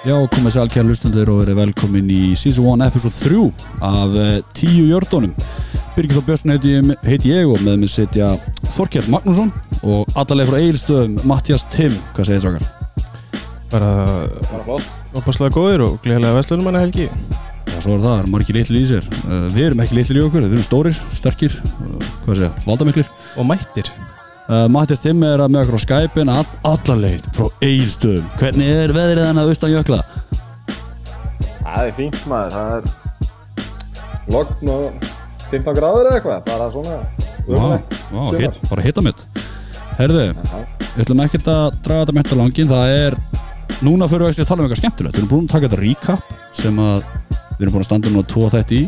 Já, komið sér algjör hlustundir og verið velkomin í Season 1 episode 3 af uh, tíu jördónum. Birgir Björnsson heiti, heiti ég og með mig setja Þorkjell Magnússon og allaleg frá Egilstöðum Mattias Tim. Hvað segir þið sákar? Bara Bara opaslega góðir og gleðilega vestlunum manna helgi Já, svo er það, það er margir litli í sér. Uh, við erum ekki litli í okkur, við erum stórir, sterkir, uh, hvað segja, valdamiklir. og mættir Uh, Mattias Tim er að með okkur á Skype-in all, allaleg frá Egilstöðum. Hvernig er veðrið hann að austan jökla? Það er fínt maður, það er logn og 15 gráður eða eitthvað, bara svona umrætt. Vá, hit, bara hitta mitt. Herðu, Við ætlum ekkert að draga þetta menta langin Það er, núna fyrir að tala um eitthvað skemmtilegt Við erum búin að taka þetta recap sem að við erum búin að standa núna tvo þætti í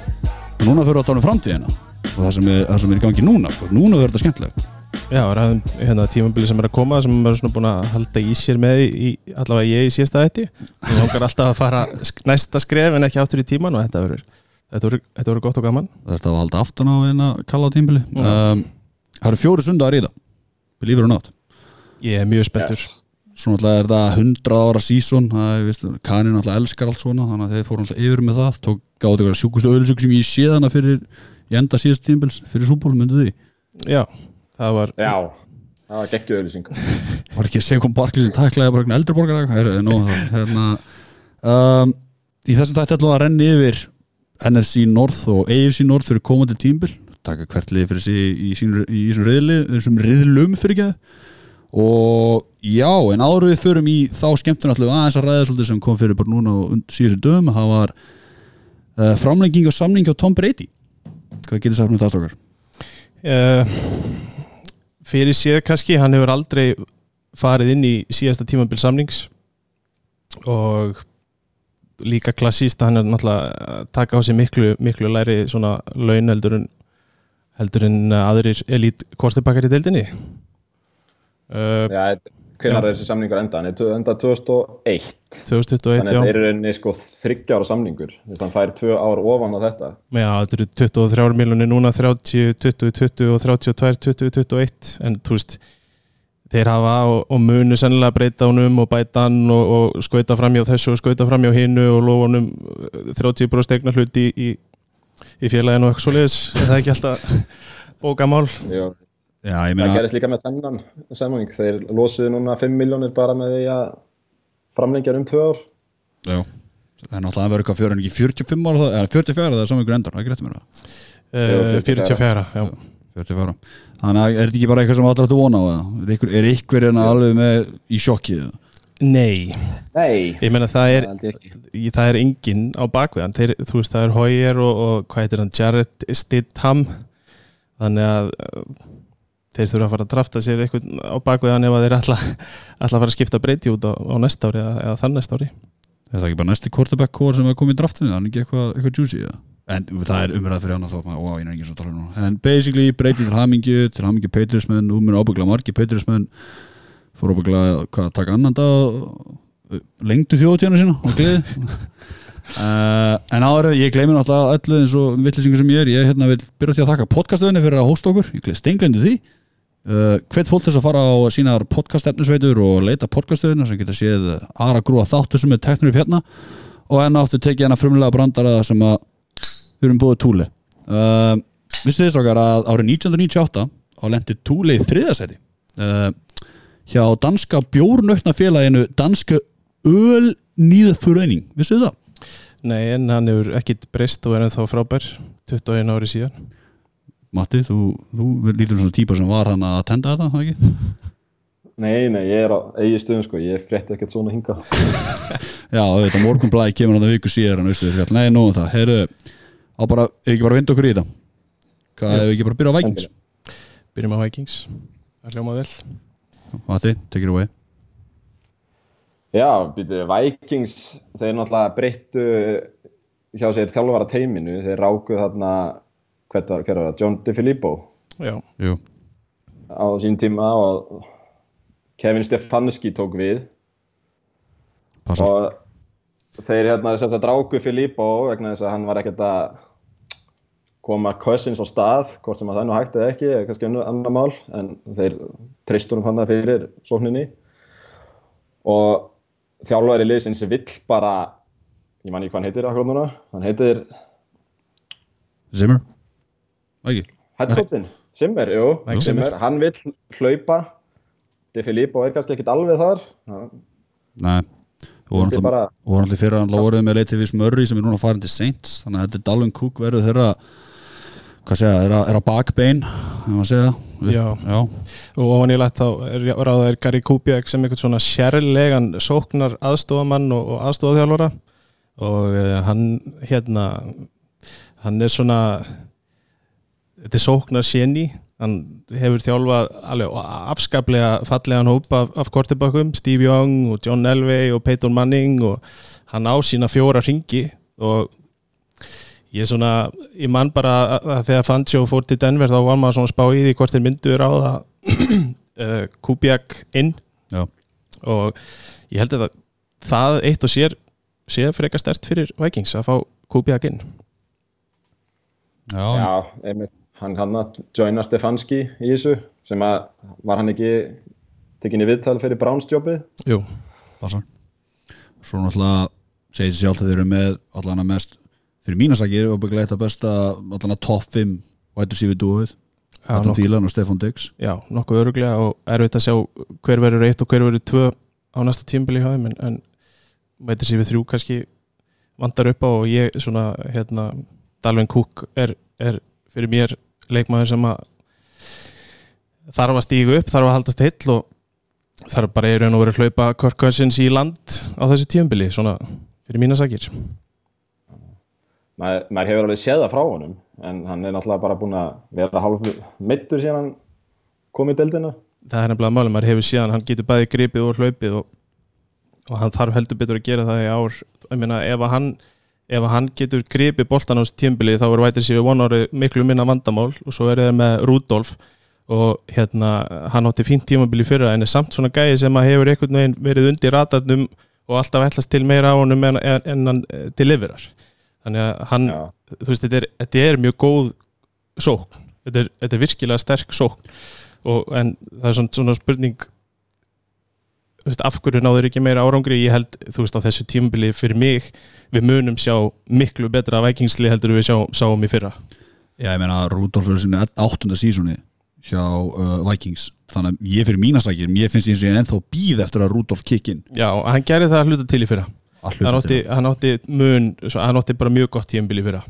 og núna fyrir við að tala um framtíðina og það sem er, það sem er í gangi núna sko. núna verður þetta skemmtilegt Já, ræðum hérna tímabili sem er að koma sem er svona búin að halda í sér með í, í- allavega ég í síðasta þetta Ég langar alltaf að fara næsta skref en ekki áttur í tíman og þetta verður þetta verður- þetta verður gott og gaman. Er að halda aftan á eina kalla á tímbili um, Það eru fjóri sundagar í það. Believer or not Ég er mjög spenntur. Svo náttúrulega er það 100 ára sísón Kanin náttúrulega elskar allt svona Þannig að þeir fóru náttúrulega yfir með það. Tók gáði ykkur sjúkustu öðlisug sem ég sé þannig fyrir í enda síðast tímbils fyrir súból myndið því. Já, það var Já, það var geggjuð auðlýsing. var ekki Seikon Barkley sem tæklaði bara einhvern eldri borgar hérna, um, í þessum tætti ætlum við að renni yfir NFC North og AFC North fyrir komandi tímbil taka hvert lið fyrir sig í í þessum riðli, þessum riðlum fyrir ekki og já, en áður við förum í þá skemmtun við aðeins að ræða svolítið sem kom fyrir bara núna und- síðustu dögum, það var uh, framlenging og samning á Tom Brady. Hvað getur sagt um það stokkar? uh, fyrir séð kannski hann hefur aldrei farið inn í síðasta tímabil samnings. Og líka klassíst að hann er náttúrulega að taka á sig miklu, miklu læri svona laun heldur en heldur en aðrir elít kortebakar í deildinni. Uh, Já, hvernig er þessi samningur enda? Hann er enda 2001. 2021 Þannig að já, það er í rauninni sko þryggjára samningur. Þess að hann fær tvö ár ofan á þetta. já, þetta eru 23 miljonir núna 30, 20, 20 og 32, 20, 21 en þú veist þeir hafa og, og munu sennilega breyta honum og bæta hann og, og skauta fram hjá þessu og skauta fram hjá hinnu og lofa honum 30% stegna hluti í, í, í félaginu og eitthvað svoleiðis er það ekki alltaf bókamál Já, Já, ég það meina gerist líka með þennan samning. Þeir losuðu núna 5 miljónir bara með því að framlengja um tvö ár. Já, það er náttúrulega að vera eitthvað en ekki 45 ára, það- eða 44 það er saman ykkur endar, það er ekki rétt mér það uh, 44 já. 44 Þannig að er þetta ekki bara eitthvað sem allir áttu vona á eða? Er ykkur, er ykkur en alveg með í sjokki eða? Nei, Nei, ég meina það er það er enginn á bakveðan þeir, þú veist það er Hoyer og, og hvað heitir hann Jared Stidham þannig að þeir þurfa að fara að drafta sér eitthvað á bakveðan ef þeir ætla, ætla að fara að skipta breyti út á, á næsta ári eða, eða þann næsta ári. Er það ekki bara næsti quarterback core sem er komið í draftinu? Er ekki eitthvað, eitthvað juicy eða? En það er umræð fyrir hann að þó ó, ég er ekki svo að tala um núna. En basically breytið til hamingju til hamingju Patriotsmenn, nú mér ábyggla margi Patriotsmenn fór ábyggla hvað að taka annan dag lengdu þjóðtíðana sína og gleði. Uh, En áður, ég gleymi náttúrulega öllu eins og vittlisingur sem ég er ég hérna vil byrja því að þakka podcastöðinni fyrir að hósta okkur. Ég steinglendi því Uh, hvet fólk þess að fara á sínar podcastefnisveitur og leita podcastöðina sem geta séð aðra grúa þáttu sem er teknur upp hérna. Og enn áttu tekið hérna frumlega brandara sem að við erum búið túli uh, Vistu þið stokkar að árið 1998 á lendi túli í þriðasæti. Uh, hjá danska bjórnökna félaginu danska ölnýðfurreining Vistu það? Nei en hann hefur ekkit breyst og er ennþá frábær 21 ári síðan Matti, þú, þú lítur svona típa sem var hann að tenda þetta, það ekki? Nei, nei, ég er á eigi stöðum sko, ég frétti ekkert svona hinga. Já, auðvitað morgunblæði kemur hann að viku síðar en veistu þér, nei, nú um það, heyrðu á bara, ef ekki bara vinda okkur í þetta? Hvað, ef ekki bara byrja á Vikings? Byrjum á Vikings. Það hljóma vel. Matti, take it away. Já, býtu, Vikings, þeir náttúrulega breyttu hjá sér þjálfara teiminu, þeir rákuð þarna, hver var það, John DeFilippo? Já, Jú, á sín tíma og Kevin Stefanski tók við. Passa og þeir hérna sem þetta ráku Filippo vegna þess að hann var ekkert að koma Cousins á stað, hvort sem að það nú hægt eða ekki, er kannski annar mál, en þeir treystur um hann fyrir sókninni. Og þjálfari liðsins sem vill bara ég man ekki hvað hann heitir akkur núna hann heitir Zimmer ekki? Headcoachin Simmer, Simmer, hann vill hlaupa. De Filippo er kannski ekkit alveg þar. Hann Nei. Og voru náttúrulega fyrir að hann voruð með leitið við smörri sem er núna farin til Saints. Þannig að þetta er Dalvin Cook verður þeirra hvað segja, að, er að bakbein Já. Já. og ofan í lætt þá er ráðaður Gary Kubiak sem einhvern svona sérlegan sóknar aðstofamann og, og aðstofaþjálfara og uh, hann hérna hann er svona þetta er sóknar séni hann hefur þjálfað alveg afskaplega fallegan hóp af, af kortibökkum, Steve Young og John Elway og Peyton Manning og hann á sína fjóra ringi og ég er svona, ég man bara að, að þegar Fangio fór til Denver þá var maður svona spá í því hvort þeir myndu er á það uh, Kubiak inn Já. og ég held að það, það eitt og sér sé frekar stert fyrir Vikings að fá Kubiak inn Já. já, einmitt hann hann að joina Stefanski í þessu sem að var hann ekki tekinni viðtal fyrir Browns-jobbið Jú, passar svo. Náttúrulega segir sér sjálf að þeir eru með allan að mest fyrir mínasakir og bygglega þetta besta allan að top 5 wide receiver dúið nokkuð, Thielen og Stefan Diggs. Já, nokkuð öruglega og erfitt að sjá hver verður eitt og hver verður tvö á næsta tímbili hjá þeim en, en veitir sér við þrjú kannski vandar upp á og ég svona hérna, Dalvin Cook er, er fyrir mér leikmaður sem að þarf að stígu upp, þarf að haldast heill og þarf bara í raun og verið að hlaupa Kirk Cousins í land á þessu tímbili svona fyrir mína sakir. Maður, maður hefur alveg séð það frá honum en hann er náttúrulega bara búin að vera hálf mittur síðan hann kom í deildina. Það er nefnilega málum, maður hefur síðan hann getur bæði gripið og hlaupið og, og hann þarf heldur betur að gera það í ár. Ég meina ef að hann ef hann getur gripið boltan á þessu tímbili þá er sér við von árið miklu minna vandamál og svo er það með Rudolf og hérna hann átti fínt tímabili fyrra en er samt svona gæði sem að hefur einhvern veginn verið undir ratarnum og alltaf ætlast til meira á honum en, en, hann eh, deliverar. Þannig að hann, Já. þú veist, þetta er, þetta er mjög góð sókn. Þetta er, þetta er virkilega sterk sókn. Og, en það er svona, svona spurning veist, af hverju náður ekki meira árangri? Ég held, þú veist, á þessu tímabili fyrir mig, við munum sjá miklu betra vækingsli heldur við sjá, sáum í fyrra. Já, ég meina Rudolf er sinni áttunda sísoni hjá uh, Vikings. Þannig að ég fyrir mínasakir, mér finnst eins og ég ennþá býð eftir að Rudolf kikkin Já, hann gerði það að hluta til í fyrra. Hann átti, hann átti mun, svo- hann átti bara mjög gott tímabili í fyrra.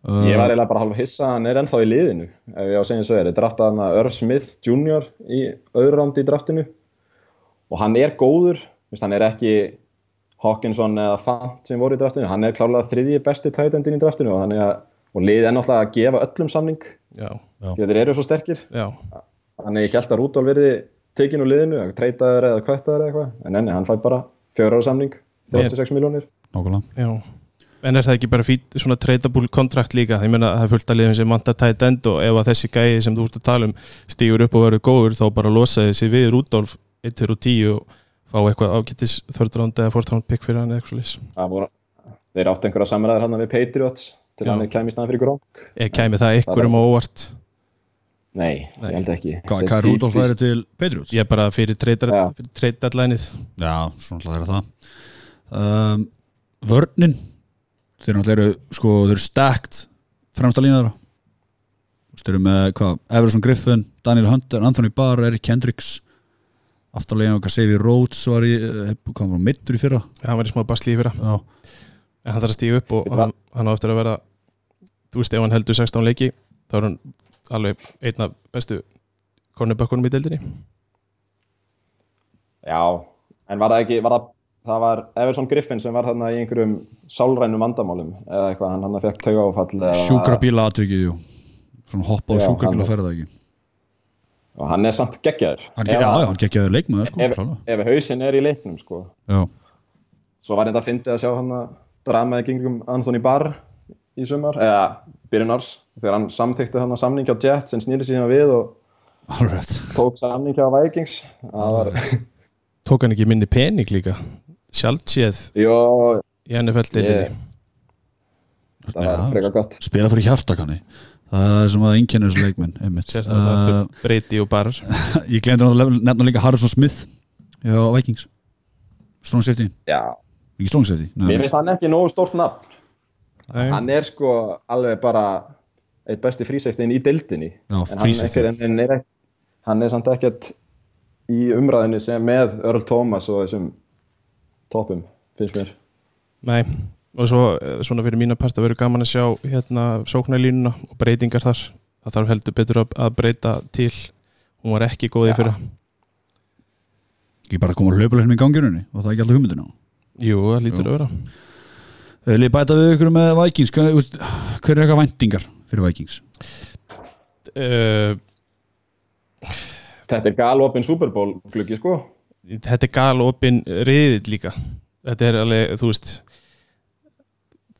Uh, ég var eiginlega bara hálf hissa hann er ennþá í liðinu ef ég á að segja eins og er, hann að Irv Smith Jr. í öðru rándi í draftinu og hann er góður Vist, hann er ekki Hawkinson eða Fant sem voru í draftinu. Hann er klárlega þriðji besti tætendin í draftinu og, þannig að, og liðið er náttúrulega að gefa öllum samning. Já, því að þeir eru svo sterkir. Já, þannig ég held að Rúdolf verði tekin úr liðinu, treytaður eða köttaður eða eitthvað. En enni, hann fæ bara fjögur ára samning 36 miljónir Nákvæmlega. Já. En er það ekki bara fít, svona tradable kontrakt líka? Ég meina það er fullt að liðum sem vantar tight end og ef að þessi gæði sem þú ert að tala um stígur upp og verður góður þá bara losaði sig við Rudolf 1 og 10 og fá eitthvað ágættis þörðránd eða fórtránd pikk fyrir hann eða eitthvað slís. Það þeir áttu einhverja samræðar hann við Patriots til Já. hann er kæmi í staðan fyrir Gronk. Ég kæmi það ykkur um á óvart? Nei, Nei. ég held ekki. Hvað er Rudolf típist- væri til Patriots? Ég er bara fyrir deadlineið. Já, svona alltaf er það. Um, Vörnin Þeir náttúrulega eru, sko, þeir eru stackt fremsta línaðara Þeir eru með, hvað, Everson Griffin Daniel Hunter, Anthony Barr, Eric Kendricks Aftarlega okkar Sevi Rhodes var í, eh, hvað var mittur í fyrra. Hann var í smá basli í fyrra. Já, en hann þarf að stíga upp og hann, hann á eftir að vera þú veist ef hann heldur 16 leiki þá er hann alveg einn af bestu cornerbackunum í deildinni. Já, en var það ekki var það, það var Everson Griffin sem var þarna í einhverjum sálrænum vandamálum eða eitthvað, hann hann fekk tauga áfall sjúkrabíla aðtökið, jú. Svona hoppa á sjúkrabíla hann- ferða ekki og hann er samt geggjaður. Hann, já, hann gekkjaði leikmaður, sko, ef, ef hausinn er í leiknum sko. Svo var þetta að fyndi að sjá hann að dramaði kringum Anthony Barr í sumar, eða byrjun árs þegar hann samþykti hann að samning hjá Jets sem snýri síðan við og rétt. tók samning hjá Vikings. Var, tók hann ekki minni pening líka? Sjálfséð jó, í NFL deildinni það var frekar gott. Spila fyrir hjartakanni Það er sem að einkennir þessu leikmenn Uh, breyti og bar Ég glemdi náttúrulega nefna líka Harrison Smith Já, Vikings. Strong safety, Já, ekki strong safety Nei, mér finnst hann ekki nógu stórt nafn. Nei. Hann er sko alveg bara eitt besti frísæktin í deildinni. Já, en hann, free safety. einhver, en er, ekki- hann er samt ekkert í umræðinu sem með Earl Thomas og þessum toppum, finnst mér. Nei, og svo eh, svona fyrir mína part að vera gaman að sjá hérna sóknarlínuna og breytingar þar. Það þarf heldur betur að, að breyta til. Hún var ekki góð í Já. fyrra. Ekki bara að koma hlaupulegum í gangjörunni og það er ekki alltaf hugmyndina Jú, það lítur Jú. að vera. Vil ég bæta við ykkur með Vikings. Hver, úst, hver er eitthvað væntingar fyrir Vikings? Uh, Þetta er galopin Super Bowl gluggi sko. Þetta er gal opinn riðill líka. Þetta er alveg, þú veist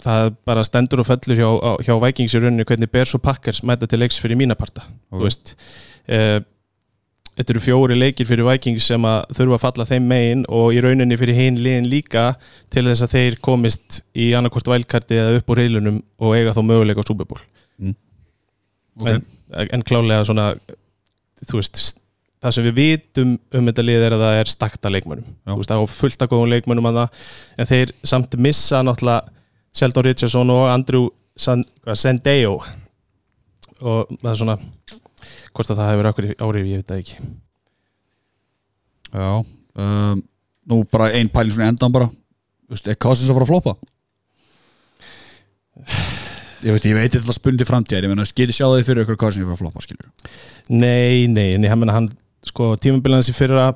það bara stendur og fellur hjá, hjá Vikings í rauninni hvernig Bears og Packers mæta til leiks fyrir mína parta Ok. þú veist uh, Þetta eru fjóri leikir fyrir Vikings sem að þurfa að falla þeim megin og í rauninni fyrir hinn liðin líka til þess að þeir komist í annarkvort vælkarti eða upp úr reilunum og eiga þá möguleika á Super Bowl okay. en, en klálega svona þú veist, það sem við vitum um þetta lið er að það er stakta leikmönnum Já. þú veist, það er fullt af góðum leikmönnum að það, en þeir samt missa náttúrulega Sheldon Richardson og Andrew San, hvað, Sendeo og það er svona hvort að það hefur okkur árið, ég veit það ekki. Já um, Nú bara ein pæling svona endan bara. Þú veist, er Cousins að fara að floppa? Ég veit, ég veit þetta spundi framtíðar. Ég meina, skilji sjá því fyrir ykkur að Cousins að fara að floppa skilur Nei, nei, en ég meina hann sko, tímabilans í fyrra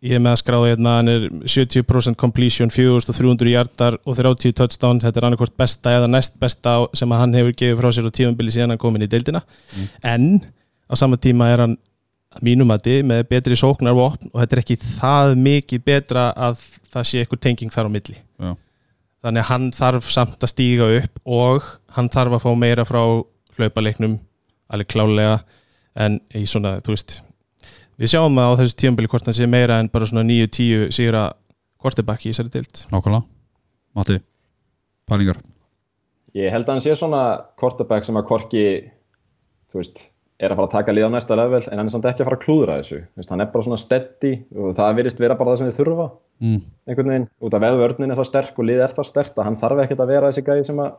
ég er með að skráða hérna, hann er 70% completion, 4300 hjartar og 30 touchdown, þetta er annarkvort besta eða næst besta sem hann hefur gefið frá sér á tímabili síðan hann komin í deildina. En á sama tíma er hann að mínum að þið með betri sóknarvopn og þetta er ekki það mikið betra að það sé eitthvað tenging þar á milli. Já. þannig að hann þarf samt að stíga upp og hann þarf að fá meira frá hlaupaleiknum alveg klálega en í svona, þú veist við sjáum að á þessu tímabili hvort hann sé meira en bara svona 9-10 sigra quarterback í þessari deild. Nákvæmlega. Matti, pælingar? Ég held að hann sé svona quarterback sem að Korki þú veist, er að fara að taka lið á næsta level en hann er samt ekki að fara að klúðra þessu. Veist, hann er bara svona steady og það virðist vera bara það sem þið þurfa. Mm. einhvern veginn, út af veðvörnin er það sterk og lið er það sterkt að hann þarf ekkert að vera þessi gæði sem að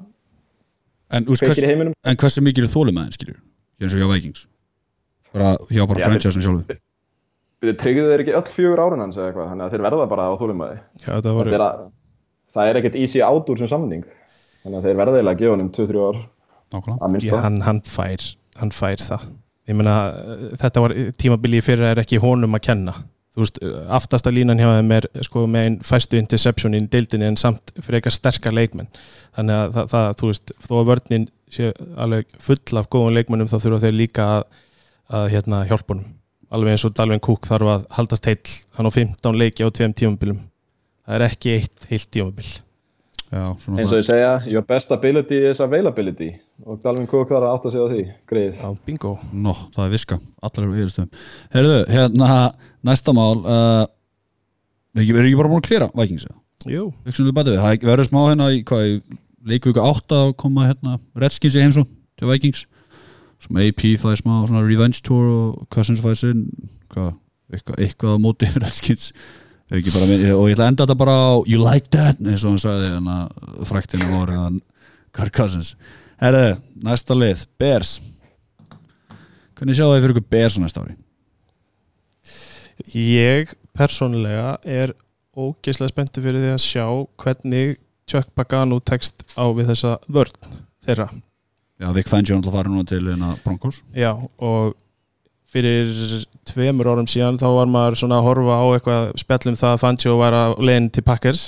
En, úst, kveikir í heiminum. en hversu mikið er þólum henn skilur eins og hjá Vikings. Bara, hjá bara Já, franchise sjálfu Við tryggðu þeir ekki öll fjögur árun hans eða eitthvað? Þannig að þeir verða bara á þólumæði Já, þetta voru, það er, að, það er ekkert easy out úr sem samning. Þannig að þeir verða eiginlega að gefa honum 2-3 ár. Nákvæmlega. Að minnst já, hann, hann fær hann fær það. Ég meina, eh, þetta var tímabili í fyrra er ekki honum að kenna. Þú veist, aftasta línan hjá þeim er sko með einn fæstu interception í deildinni en samt fyrir eitthvað sterkar leikmenn. Þannig að það, það þú veist, þó að vörnin sé alveg full af góðum leikmennum þá þurfa þeir líka að, að hérna, hjálpa honum alveg eins og Dalvin Cook þarf að haldast heill hann á 15 leiki á tveim tímabilum. Það er ekki eitt heilt tímabil. Já, svona eins og ég segja, your best ability is availability. Og Dalvin Cook þarf að átta sig á því greið Já, bingo. Nó, það er viska, allar eru yfirstöðum Herðu, hérna, næsta mál uh, erum ekki bara búin að klera Vikings eða? Jú, það verður smá hérna í hvað, í leikvíku 8 að koma hérna Redskins í heimsó til Vikings sem AP fæði smá svona revenge tour og Cousins fæði sinn hvað, eitthvað, eitthvað á móti Redskins. Með- og ég ætla að enda þetta bara á You like that, eins og hann sagði hérna fræktinu voru hann Kirk Cousins. Herðu, næsta lið, Bears. Hvernig sjáu þið fyrir ykkur Bears á næsta ári? Ég persónulega er ógeðslega spenntur fyrir því að sjá hvernig Chuck Pagano tekst á við þessa vörn þeirra. Já, Vic Fangio er náttúrulega farin núna til hérna Broncos. Já, og fyrir tveimur árum síðan þá var maður svona að horfa á eitthvað spjallum það að Fangio var að leiðin til Packers.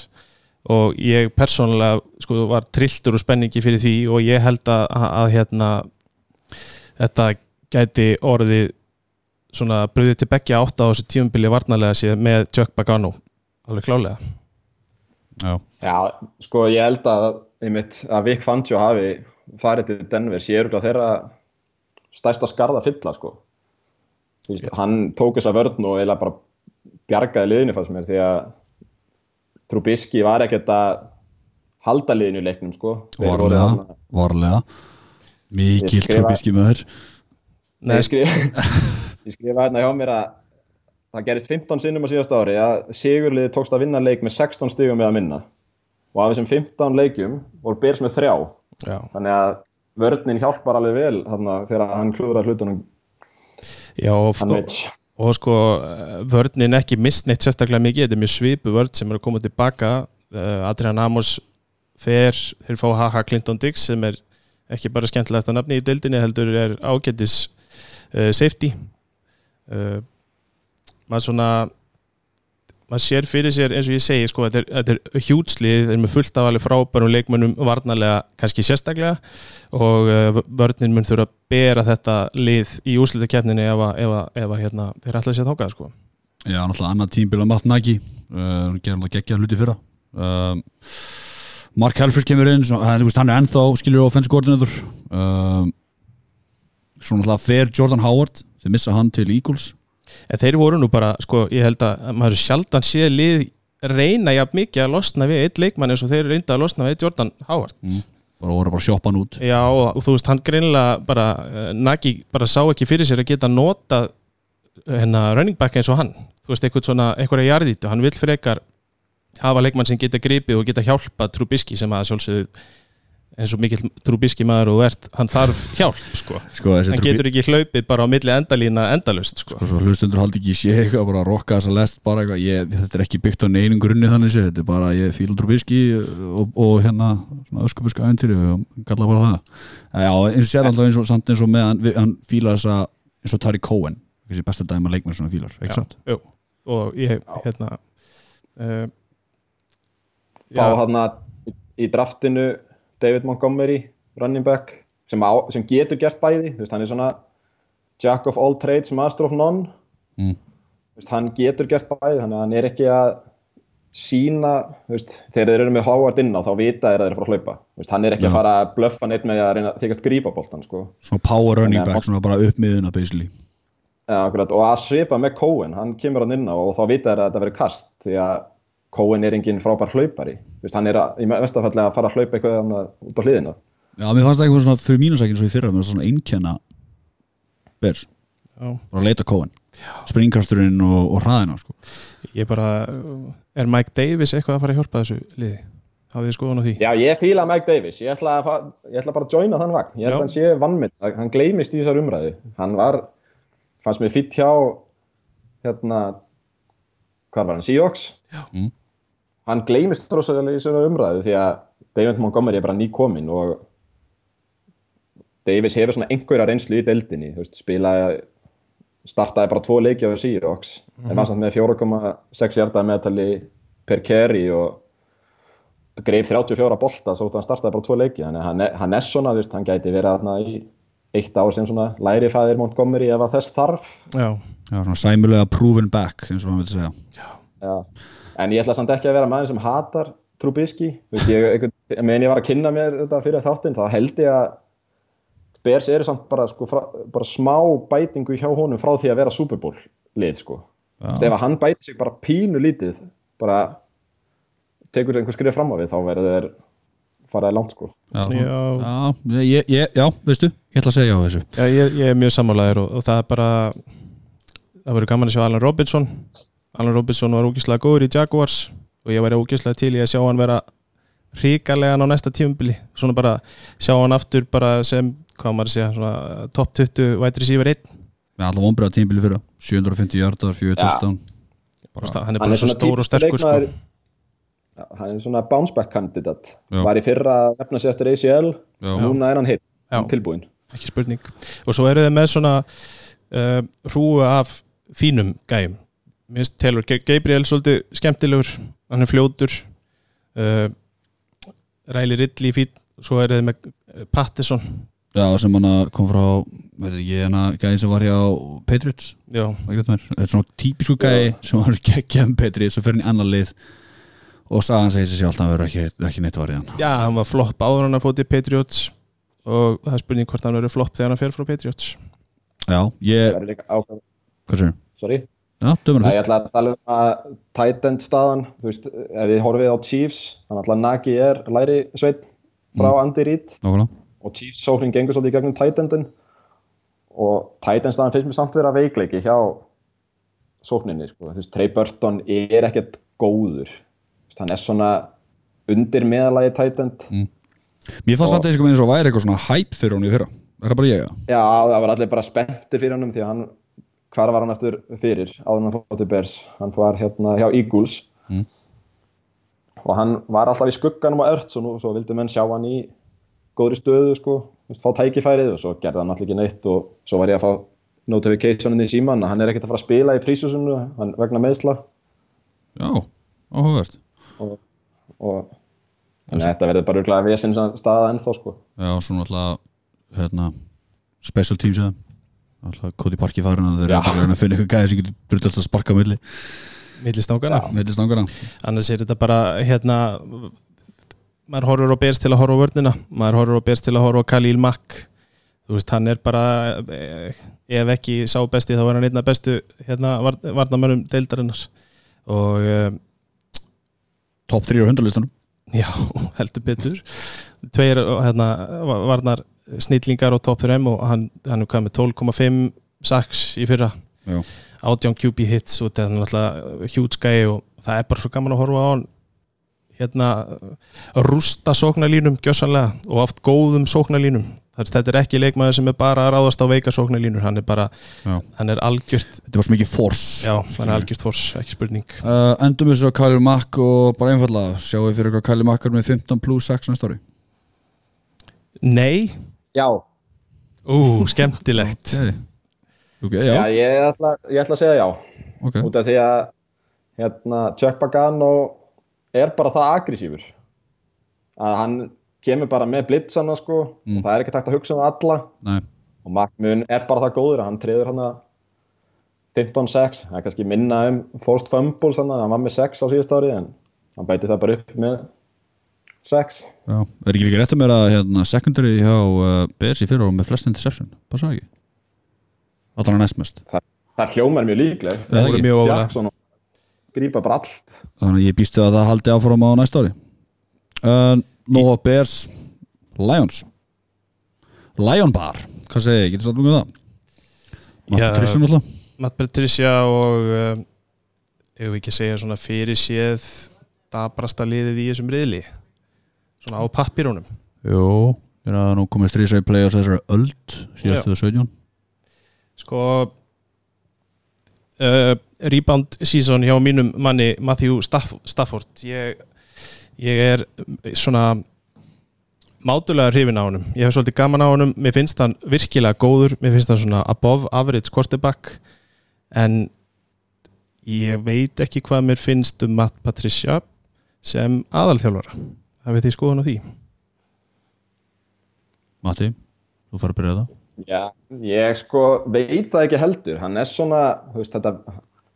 Og ég persónulega sko var trilltur og spenningi fyrir því og ég held að, að, að hérna þetta gæti orðið svona bröðið til beggja átta á þessu tímubili varnarlega séð með Chuck Pagano. Alveg klálega. Já, Já, sko ég held að, einmitt, að Vic Fangio hafi farið til Denver sé örugglega þeirra stærsta skarða fylla sko. Þú veist, hann tók þessa vörn og eiginlega bara bjargaði liðinu fannst mér því að Trubisky var ekkert að halda liðinu í leiknum sko. Varlega, þarna- varlega. Mikil skrifa- trúbíski með þér Nei, Ég skrifa, ég skrifa hérna hjá mér að það gerist 15 sinnum á síðasta ári að Sigurliði tókst að vinna leik með 16 stigum með að minna. Og af þessum 15 leikjum voru Bears með þrjá Já, þannig að vörninn hjálpar alveg vel þarna, þegar hann klúður hlutunum. Já og, og, og sko eh, vörnin ekki mistneitt sérstaklega mikið þetta er mjög svipu vörn sem er að koma tilbaka. Uh, Adrian Amos fer þeir fá Haha Clinton Dix sem er ekki bara skemmtilegasta nafni í deildinni heldur er ágætis uh, safety. Uh, maður svona maður sér fyrir sér eins og ég segi sko, þetta er, er hjútslið, þeir eru fullt af alveg frábærum leikmönnum varnarlega kannski sérstaklega og uh, vörnin mun þurfa að bera þetta lið í úslitakefninni ef, ef, ef hérna, þeir ætla að sé þákað sko. Já, náttúrulega annað tímbil á Matt Nagy uh, gerði náttúrulega geggja hluti fyrra. Um, Mark Helfrich kemur inn hann, hann er ennþá skilur offense coordinator. Um, svo náttúrulega fer Jordan Howard þeir missa hann til Eagles en þeir voru nú bara, sko, ég held að maður sjaldan sé lið reyna jafn mikið að losna við eitt leikmann eins og þeir reynda að losna við Jordan Howard. Bara voru bara hann út. Já, og, og þú veist, hann greinilega bara, uh, Nagy bara sá ekki fyrir sér að geta nota hérna running back eins og hann. Þú veist, eitthvað svona, einhverja jarðítu hann vill frekar hafa leikmann sem geta gripið og geta hjálpa Trubisky sem að sjálfsögðu eins og mikill Trubisky maður og verð hann þarf hjálp, sko. Sko, hann Trubi- getur ekki hlaupið bara á milli endalína endalust, sko. Sko, svo hlustundur haldi ekki sé eitthvað bara að rokka þessa lest bara eitthvað, ég, þetta er ekki byggt á neinum grunni þannig sé, þetta er bara ég fíla Trubisky og, og hérna svona öskubuska æventýri og kalla bara það. Já, eins og sér alltaf eins og samt eins og með hann, hann fíla þessa eins og Tari Cohen, þessi besta dæma leikmenn svona fílar, ekki sant? Jú, og ég hérna uh, fá hann í, í draftinu David Montgomery, running back sem, á, sem getur gert bæði veist, hann er svona jack of all trades, master of none Mm. Veist, hann getur gert bæði þannig að hann er ekki að sína veist, þegar þeir eru með Howard inn á þá vita þeir að þeir eru fara að hlaupa veist, hann er ekki Já. að fara að blöffa neitt með að reyna að þykast grípa boltan sko. svona power running back, svona bara upp miðuna basically ja, akkurat, og að svipa með Cohen hann kemur hann inn á og þá vita þeir að þetta verður kast því að Cohen er engin frábær hlaupari Þú veist, hann er að, í vestafalli að fara að hlaupa eitthvað út á hliðina Já, mér fannst það eitthvað svona fyrir mínusækinn svo í fyrra með svona einkenna Bears, já, bara að leita Cohen springkrafturinn og, og hraðina sko. ég bara er Mike Davis eitthvað að fara að hjálpa þessu liði hafið þið skoðun á því? Já, ég fíla Mike Davis, ég ætla, að, ég ætla bara að joina þann vagn, ég Já. held að sé vannmynd, hann gleymist í þessar umræðu, hann var, fannst mér fýtt hjá, hérna, hvað var hann, Seahawks? Já. Mm. Hann gleymist rosalega í þessar umræðu því að David Montgomery er bara nýkominn og Davis hefur svona einhverja reynslu í deildinni, þú veist, spilaði, startaði bara tvo leiki á Seahawks, mm -hmm. en var samt með 4,6 hjartaði meðtali per carry og greif 34 bolta svo hann startaði bara tvo leiki. Þannig að hann, er- hann er svona, veist, hann gæti verið þarna í eitt ár sem svona lærifæðir Montgomery ef að þess þarf. Já, Já, svona sæmulega proven back eins og maður vil segja. Já. En ég ætla samt ekki að vera maður sem hatar Trubisky, veist, ég, einhvern, meðan ég var að kynna mér þetta fyrir þáttinn þá held ég að Bears eru samt bara, sko, frá, bara smá bætingu hjá honum frá því að vera Super Bowl lið, sko. Ef að hann bæti sig bara pínu lítið bara tekur einhver skrif fram á við þá verður þeir faraði langt, sko. Já, Já. já, ég, ég, já, veistu ég ætla að segja á þessu. Já ég, ég er mjög sammálaður og, og það er bara það verður gaman að sjá Alan Robinson Alan Robinson var ógíslega góður í Jaguars og ég væri ógíslega til í að sjá hann vera ríkarlegan á næsta tímubili svona bara sjá hann aftur bara sem, hvað maður að segja, svona top 20 wide receiver 1 með alla vonbreða tímbili fyrra 750 hjartar, 4 Já. touchdown hann er Hann bara svo stór og sterkur sko. hann er svona bounce back kandidat Já. var í fyrra að nefna sér eftir ACL Já. núna er hann hitt, Já. tilbúin ekki spurning og svo eru þið með svona uh, hrúu af fínum gæjum Mér finnst Taylor Ga- Gabriel svolítið skemmtilegur hann er fljótur uh, Riley Ridley fín svo eru þið með uh, Pattison Já, sem hann kom frá verður hann að gæði sem var hjá Patriots? Já, þetta er svona típisku gæði sem var með Patriots og fyrir hann í annar lið. Og sagði hann segið sér sjálf að hann verður ekki, ekki neitt varðið hann. Já, hann var flopp áður en hann að fótið Patriots og það er spurning hvort hann verður flopp þegar hann fer frá Patriots. Já, ég, Það er hvað sér? sorry Ég ætla að tala um að tight end staðan, þú veist, ef við horfið á Chiefs, þannig að Nagy er læri sveit frá Andy Reid. Og Chiefs sóknin gengur svolítið í gegnum tight endin og tight end staðan finnst mér samt vera veikleiki hjá sókninni sko. Þú veist, Trey Burton er ekkert góður. Veist, hann er svona undir meðalagi tætend Mér fannst samt eins og eins og væri eitthvað svona hæp fyrir hún í fyrra. Er það bara ég? Já, það var allir bara spenntir fyrir honum því að hann, hvar var hann eftir fyrir áður fór til Bears? Hann var hérna hjá Eagles. Mm. og hann var alltaf í skugganum á Ertz og nú svo vildu menn sjá hann í góðri stöðu sko, fá tækifærið og svo gerði hann allir ekki neitt og svo var ég að fá notificationin í síman að hann er ekkert að fara að spila í prísusunu hann vegna meðsla Já, áhugavert. Og, og þannig að þetta verður bara örglega vesinn staða ennþá sko. Já, svo náttúrulega hérna, special teams eða Alltaf Cody Parki farin að þeir eru Já. bara að að finna eitthvað gæði sem getur brutast að sparka milli. Millistangana milli stangana annars er þetta bara hérna maður horfur á Bears til að horfa vörnina. Maður horfur á Bears til að horfa á Khalil Mack. Þú veist, hann er bara eh, ef ekki sá besti þá er hann einna bestu hérna varnamönnum deildarinnar. Og eh, Top 3 á hundarlistanum já, heldur betur. Tveir hérna, varnar snillingar á top 3 og hann, hann er með 12,5 saks í fyrra. Já, átján QB hits og þetta er náttúrulega huge guy og það er bara svo gaman að horfa á hann. Hérna rústa sóknarlínum gjössanlega og oft góðum sóknarlínum. Þetta er ekki leikmaður sem er bara að ráðast á veika sóknarlínur, hann er bara já. hann er algjört, Þetta var svo mikið force. Já, hann er algjört fors, ekki spurning. Uh, Endum þessu að Kyle Mack og bara einfallega sjáum við fyrir hvað Kyle Mack er með 15 plus 6 næsta ári? Nei, Já, ú, skemmtilegt. Okay. ok, já, já, ég, ætla, ég ætla að segja já. Ok. Út af því að hérna, Chuck Pagano er bara það agressífur. Að hann kemur bara með blitzana sko, Mm. og það er ekki takt að hugsa um alla. Nei, og Magmun er bara það góður að hann treður hann að 15-6, það er kannski minna um forced fumbles, þannig að hann var með 6 á síðust ári en hann bæti það bara upp með 6 já. Er ekki líka rétt að mér að hérna, secondary hjá uh, Bears í fyrra og með flest interception? Passa það ekki? Allan að næstmest það, það hljómar mjög líkleg Það voru mjög og grípa bara allt. Þannig að ég býstu að það haldi áfram á næsta ári. Uh, Nóa Bears Lions. Lion Bar, hvað segir ég, getur satt mjög um það? Já. Matt Trisson alltaf Matt Patricia og um, ef við ekki segja svona fyrir séð dabrasta liðið í þessum riðli svona á pappirunum Jú, er að nú komið strísæði players þessari öld síðastu 17 sko uh, rebound season hjá mínum manni Matthew Staff Stafford. Ég, ég er svona mátulega hrifin á honum. Ég hef svolítið gaman á honum, mér finnst hann virkilega góður, mér finnst hann svona above average quarterback. En ég veit ekki hvað mér finnst um Matt Patricia sem aðalþjálfara veit ég skoðun á því? Matti, þú þarf að byrja það. Já, ég sko veit það ekki heldur. Hann er svona, þú veist, þetta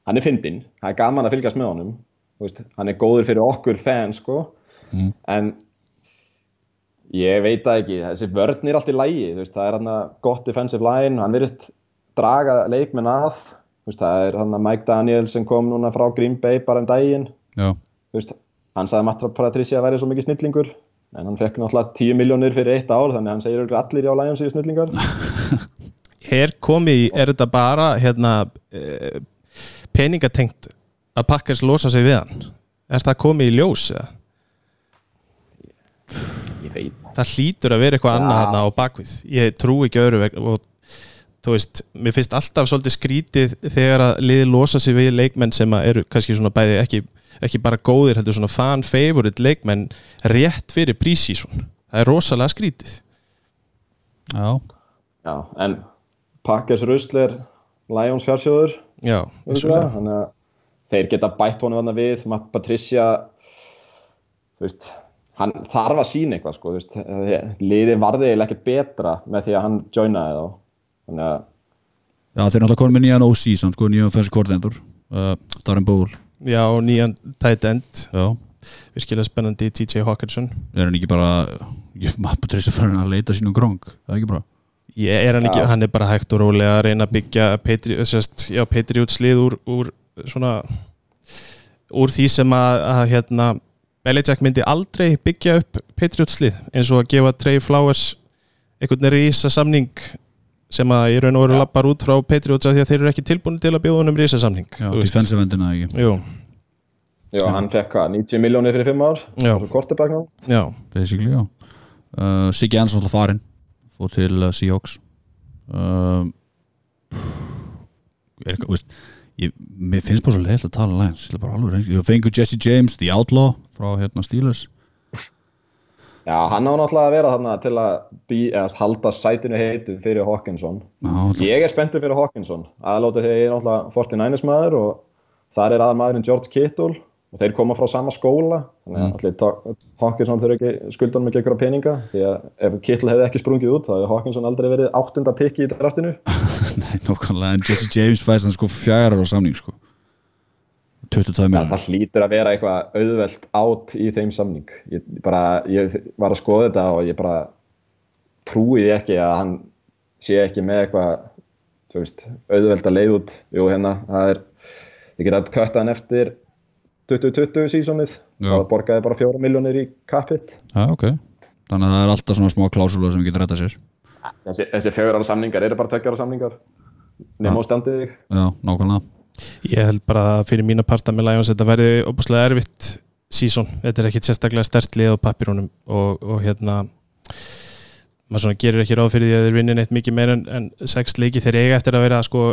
hann er fyndinn, það er gaman að fylgjast með honum. Þú veist, hann er góður fyrir okkur fans sko, Mm. en ég veit það ekki. Þessi vörn er allt í lægi, þú veist, það er hann gott defensive line, hann verðist draga leikmenn að. Þú veist, það er hann Mike Daniel sem kom núna frá Green Bay bara um daginn. Já, þú veist, hann sagði Matt Patricia að væri svo mikið snillingur en hann fekk náttúrulega 10 miljónir fyrir eitt ár þannig að hann segir allir á Lions séu snillingar er komið, er þetta bara hérna eh, peningatengt að Packers losa sig við hann er það komið í ljós eða? ég veit það hlýtur að vera eitthvað Já. annað hérna á bakvið ég trú ekki vegna og þú veist, mér finnst alltaf svolítið skrítið þegar að liði losa sig við leikmenn sem að eru kannski svona bæði ekki, ekki bara góðir, heldur svona fan favorite leikmenn rétt fyrir prísísun það er rosalega skrítið. Já, Já, en Packers rusl er Lions fjársjóður já, vissulega. þannig að þeir geta bætt honum þarna við Matt Patricia þú veist hann þarf að sína eitthvað sko, þú veist, liði varði eiginlega ekkert betra með því að hann joinaði þá þannig að já þeir alltaf konum með nýjan OC samt, sko, nýjan offensive coordinator uh, Darren Bowl já, og nýjan tight end. Já, virkilega spennandi TJ Hawkinson. Er hann ekki bara Matt Patricia fyrir að leita sínum grong Það er ekki bara? Ég er hann ekki, hann er bara hægt og rólega að reyna að byggja Patri, sérst, já, Patriots lið úr, úr svona úr því sem að, að hérna Belichick myndi aldrei byggja upp Patriots lið eins og að gefa Trey Flowers einhvern rísa samning sem að í raun og veru lappar út frá Patriots af því að þeir eru ekki tilbúin til að bjóða honum risasamning Já, defensive endina ekki? Jú, Já, hann fekk hvað, 90 miljónir fyrir 5 ár? Já, já. Basically, já. Uh, Siggi Ansson alltaf farinn fór til uh, Seahawks. Um, er eitthvað, veist ég, mér finnst bara svo leiðilegt að tala Lions ég er bara alveg reyns, ég fengur Jesse James The Outlaw frá hérna Steelers Já, hann á náttúrulega að vera þarna til að bí, eða, halda sætinu heitu fyrir Hawkinson. Ég er spenntur fyrir Hawkinson. Aðlóta þegar ég er náttúrulega 49ers maður og þar er aðmaðurinn George Kittle og þeir koma frá sama skóla. Þannig að allir Hawkinson þurfa ekki skuldan með einhverja peninga því að ef Kittle hefði ekki sprungið út þá hefði Hawkinson aldrei verið áttunda pikki í draftinu Nei, nokkanlega, en Jesse James fæst hann sko fjara á samning sko 22 ja, miljonar það hlýtur að vera eitthvað auðvelt átt í þeim samning. Ég, bara, ég var að skoða þetta og ég bara trúi því ekki að hann sé ekki með eitthvað veist, auðvelt að leið út. Jú hérna, það er ég get að kötta hann eftir 2020 sísonið, Já. þá borgaði bara 4 miljónir í kapit Já, ok. Þannig að það er alltaf svona smá klásula sem getur rætta sér. Þessi, þessi fjögur ára samningar eru bara tveggjara samningar. Nema á standið þig. Já, nákvæmlega Ég held bara fyrir mína parta með Lions þetta verði opaslega erfitt sísón, þetta er ekkit sérstaklega stert lið á pappirunum og, og hérna maður svona gerir ekki ráð fyrir því að þeir vinni neitt mikið meira en, en sex leiki þeir eiga eftir að vera sko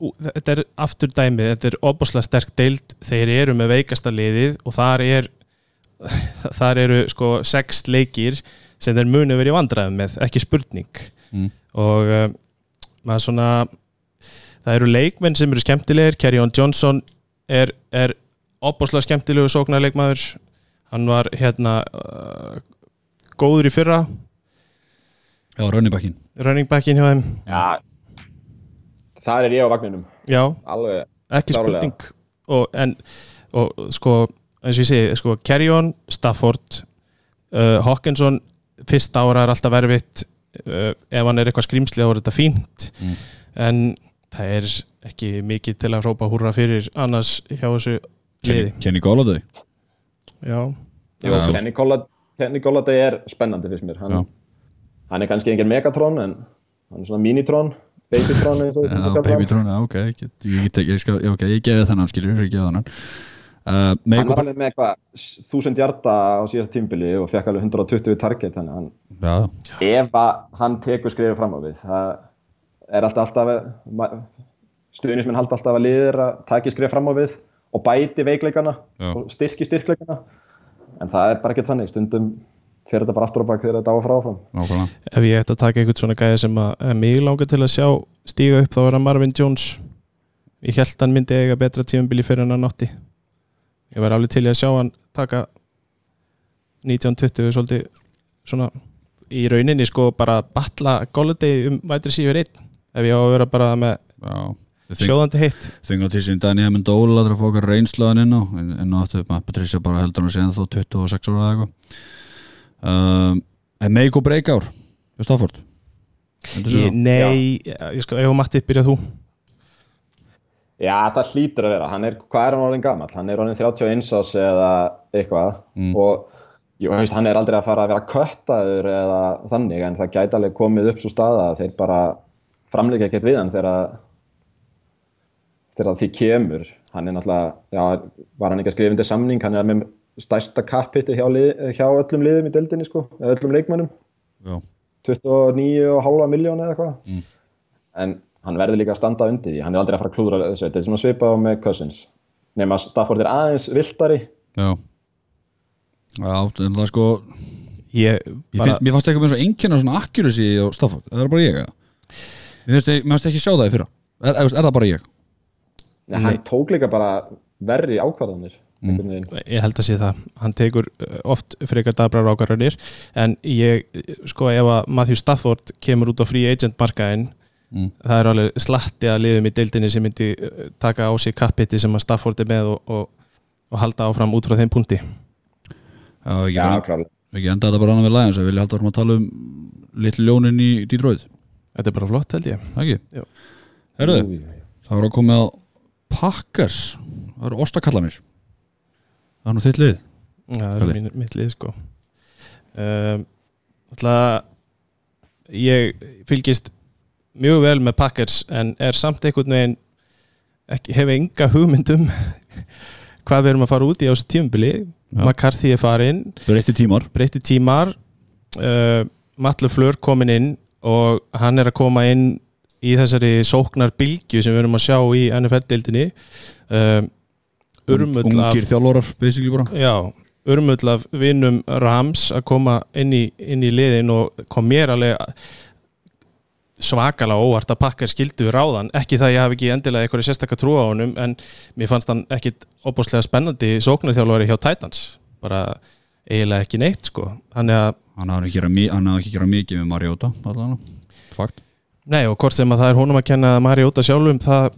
ú, þetta er aftur dæmið, þetta er opaslega sterk deild, þeir eru með veikasta liðið og þar er þar eru sko sex leikir sem þeir munu verið í vandræðum með, ekki spurning. Mm. og uh, maður svona það eru leikmenn sem eru skemmtilegir. Kerryon Johnson er, er opbáslega skemmtilegu sóknarleikmaður. Hann var hérna uh, góður í fyrra. Já, runnibackin running backin hjá þeim. Já, þar er ég á vagninum. Já, alveg, ekki Klárlega. spurning. Og, en, og sko eins og ég segi, sko, Kerryon Stafford uh, Hawkinson fyrsta ára er alltaf erfitt. Uh, ef hann er eitthvað skrýmsli þá er þetta fínt. Mm. en það er ekki mikið til að hrópa húrra fyrir annars hjá þessu liði. Kenny Golladay. Já, Já. Kenny Golladay Golladay er spennandi fyrst mér. Hann, hann er kannski engin Megatron en hann er svona kallar. Babytron, já, ok. Ég, ég, ég, skal, já, ok, ég geði þennan, skiljur Ég geði þennan. Uh, hann var alveg með eitthvað þúsund hjarta á síðast tímbili og fekk alveg 120 target þannig að hann, Já, ef að hann tekur skrifið fram á við. Það er alltaf alltaf stuðnismenn halda alltaf að liðir að taki skrifið fram á við og bæti veikleikana Já. og styrki styrkleikana. En það er bara ekki þannig. Stundum fer þetta bara aftur á bak þegar þetta á að fara áfram. Nákvæmlega. Ef ég ætti að taka eitthvað svona gæði sem að, mig langar til að sjá stíga upp þá er að Marvin Jones. Ég held hann myndi eiga betra tímabili fyrir hann að nátti ég var alveg til að sjá hann taka 1920 svolítið svona í rauninni sko bara batla Golladay um vætri síður einn ef ég á að vera bara með sjóðandi heitt fengum til sín Danny Amendola til að fá okkar reynslaðan inn á en, en á aftur, maður Patricia bara heldur hann að segja þá 26 ára eða eitthvað um, En make or break ár hjá Stafford Heldur þú ég, það? Nei, ég sko, ef að Matti byrja þú Já, það hlýtur að vera, hann er, hvað er hann orðin gamall? Hann er orðin 31 ás eða eitthvað Mm. og jú, veist, hann er aldrei að fara að vera köttaður eða þannig en það gæti alveg komið upp svo staða að þeir bara framleika ekkert við hann þegar þegar því kemur. Hann er náttúrulega, já, var hann ekki að skrifa undir samning, hann er með stærsta kappitti hjá, hjá öllum liðum í deildinni sko, eða öllum leikmönnum. Já, 29,5 miljón eða eitthvað. Mm. en hann verður líka að standa undir því. Hann er aldrei að fara að klúðra þessu. Þetta er svona svipað á með Cousins. Nema Stafford er aðeins viltari já. Já, en það er sko. Ég, Ég bara, finnst, mér fannst eitthvað með svona einnkjörna svona accuracy á Stafford, er það bara ég eða? Mér finnst, ekki sjá það í fyrra. Er, er, er það bara ég? Nei, hann tók líka bara verri ákvarðanir veginn. ég held að sé það. Hann tekur uh, oft frekar dabrar ákvarðanir en ég, sko ef að Matthew Stafford kemur út á free agent markaðin Mm. það er alveg slatti að liðum í deildinni sem myndi uh, taka á sig kappitti sem að Stafford er með og, og, og halda áfram út frá þeim punkti. Já, ekki, Já, ekki enda þetta bara annað við Lions að vilja halda áfram að tala um litlu ljónin í Detroit þetta er bara flott held ég. Það ekki? Jú. Herðu, það voru að koma á Packers. Það eru ostakallanir Það er nú þitt lið. Já, það er mín, mitt lið sko. Um, Alltaf ég fylgist mjög vel með Packers en er samt einhvern veginn ekki, hefur enga hugmyndum hvað við erum að fara út í á þessu tímubili Já. McCarthy er farinn. Breytti tímar. Breytti tímar. Uh, Matle Fleur komin inn og hann er að koma inn í þessari sóknar bylgju sem við erum að sjá í NFL-dildinni uh, urmull af ungir þjálfórar basically bara. Já, urmull af vinnum Rams að koma inn í, inn í liðin og kom mér alveg svakalega óvart að pakka skildu ráðan, ekki það ég hafi ekki endilega eitthvað sérstakka trú á honum en mér fannst hann ekkit opbúslega spennandi sóknarþjálfari hjá Titans. Bara eiginlega ekki neitt sko. Hann er að, hann hafði ekki, ekki gera mikið með Mariota fakt. Nei og hvort sem að það er honum að kenna Mariota sjálfum, það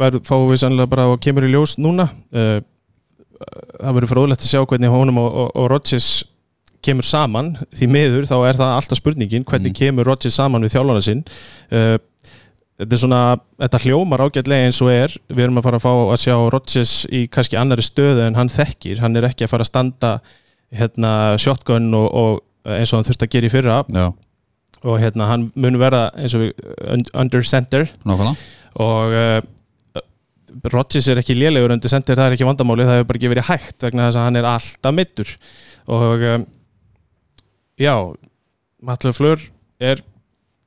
verður, fáum við sannlega bara og kemur í ljós núna. Uh, það verður fróðlegt að sjá hvernig honum og, og, og Rodgers kemur saman, því miður þá er það alltaf spurningin, hvernig Mm. kemur Rodgers saman við þjálfana sinn. Uh, þetta er svona, þetta hljómar ágætlega eins og er, við erum að fara að fá að sjá Rodgers í kannski annari stöðu en hann þekkir, hann er ekki að fara að standa hérna shotgun og, og eins og hann þurfti að gera í fyrra. Já, og hérna hann mun verða eins og under center. Nákvæmlega. Og uh, Rodgers er ekki lélegur undir center, það er ekki vandamáli það hefur bara ekki verið hægt vegna þess að hann er alltaf mittur og um, já Matlega Fleur er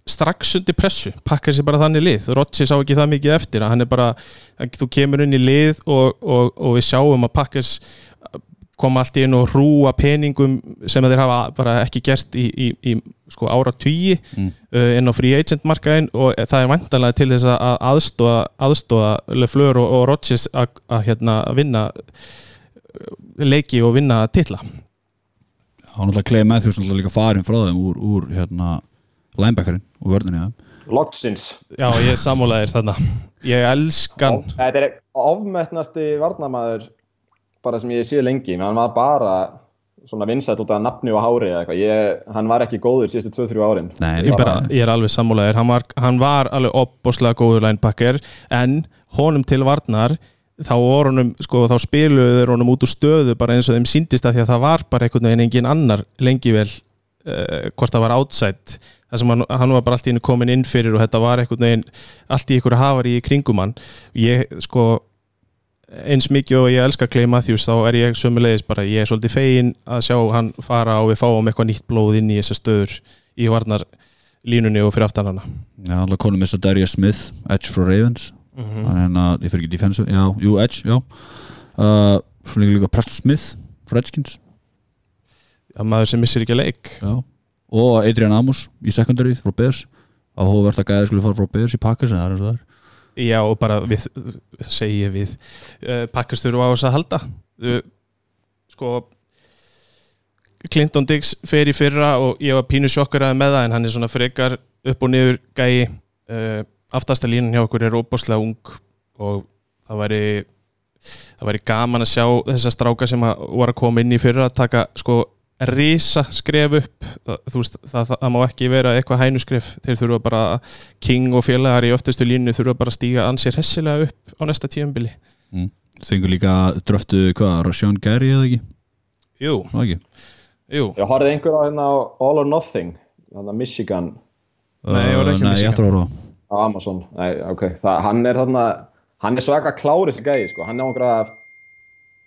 strax undir pressu, pakkar sér bara þannig lið. Rodgers sá ekki það mikið eftir hann er bara, þú kemur inn í lið og, og, og við sjáum að pakkars koma allt í inn og hrúa peningum sem þeir hafa bara ekki gert í, í, í sko ára tugi Mm. uh, inn á free agent markaðin og það er vantanlega til þess að aðstóða, aðstóða Lefleur og, og Rodgers að, að hérna vinna uh, leiki og vinna titla hann náttúrulega Clay Matthews náttúrulega líka farin frá þeim úr, úr hérna linebackerinn og vörðinni ja. Logsins Já, ég sammálaðir þarna Ég elskan Þetta er ofmetnasti varnamaður bara sem ég sé lengi menn hann var bara svona vinsætt út af nafni og hári eða eitthvað. Ég, hann var ekki góður síðustu 2-3 árin. Nei, ég, bara, ég er alveg sammálaðir hann hann var alveg opboslega góður linebacker en honum til varnar þá, var honum, sko, þá spiluðu þeir honum út úr stöðu bara eins og þeim síndist að því að það var bara einhvern veginn engin annar lengi vel uh, hvort það var outside. Þar sem hann, hann var bara allt í hennu komin inn fyrir og þetta var einhvern veginn allt í einhverju hafari í kringum hann. Ég sko eins mikið og ég elska Clay Matthews þá er ég sömulegis bara, ég er svolítið fegin að sjá hann fara og við fáum eitthvað nýtt blóð inn í þessar stöður í varnar línunni og fyrir aftan hana. Já, hann konum með svo Darius Smith Edge frá Ravens. Mm hann er hérna, ég fyrir ekki defensive já, jú, Edge, já. Uh, svo líka Preston Smith frá Redskins. Að maður sem missir ekki leik. Já. og Adrian Amos í secondary frá Bears. Að gæði skulle fara frá Bears í Packers en það er eins og það er Já og bara við, segi ég við uh, pakkast þurfa á þess að halda. Uh, sko Clinton Diggs fer í fyrra og ég var pínu sjokkaraði með það en hann er svona frekar upp og niður gæi. Uh, aftasta línan hjá okkur er óbáslega ung og það væri það væri gaman að sjá þessa stráka sem voru að koma inn í fyrra að taka sko risa skref upp það, þú veist, það, það, það má ekki vera eitthvað hænuskref þeir þurfa bara King og félagar í oftustu línu þurfa bara að stíga ansið hessilega upp á næsta tíumbili Þengur líka dröftu hvað, Rashawn Gary eða ekki? Jú, ekki? jú ég horfði einhver á hérna All or Nothing hérna Michigan Nei, ég var ekki Nei, Michigan. ég ætla að horfa á. á Amazon Nei, ok, það, hann er þarna hann er svaka klári þessi gæði sko. hann er á einhverja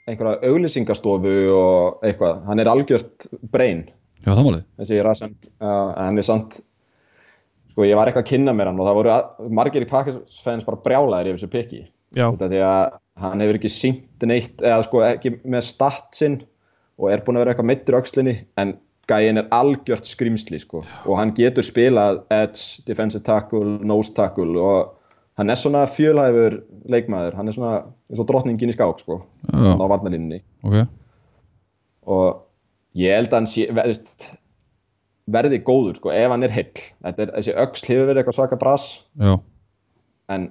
einhverja auglýsingastofu og eitthvað. Hann er algjört brain. Já, það málið. Þessi Rasen uh, hann er samt sko ég var eitthvað að kynna mér hann og það voru að, margir í Packers fans bara brjálæðir yfir þessu piki Já, því að hann hefur ekki sínt neitt eða sko ekki með statsinn og er búin að vera eitthvað meittur öxlinni en gæin er algjört skrimsli sko. Og hann getur spilað edge, defensive tackle, nose tackle og hann er svona fjölhæfur leikmaður, hann er svona eins og drottningin í skák sko á varnalínunni ok. Og ég held að hann sé, veist, verði góður sko ef hann er Þetta er, þessi öxl hefur verið eitthvað svaka brass Já, en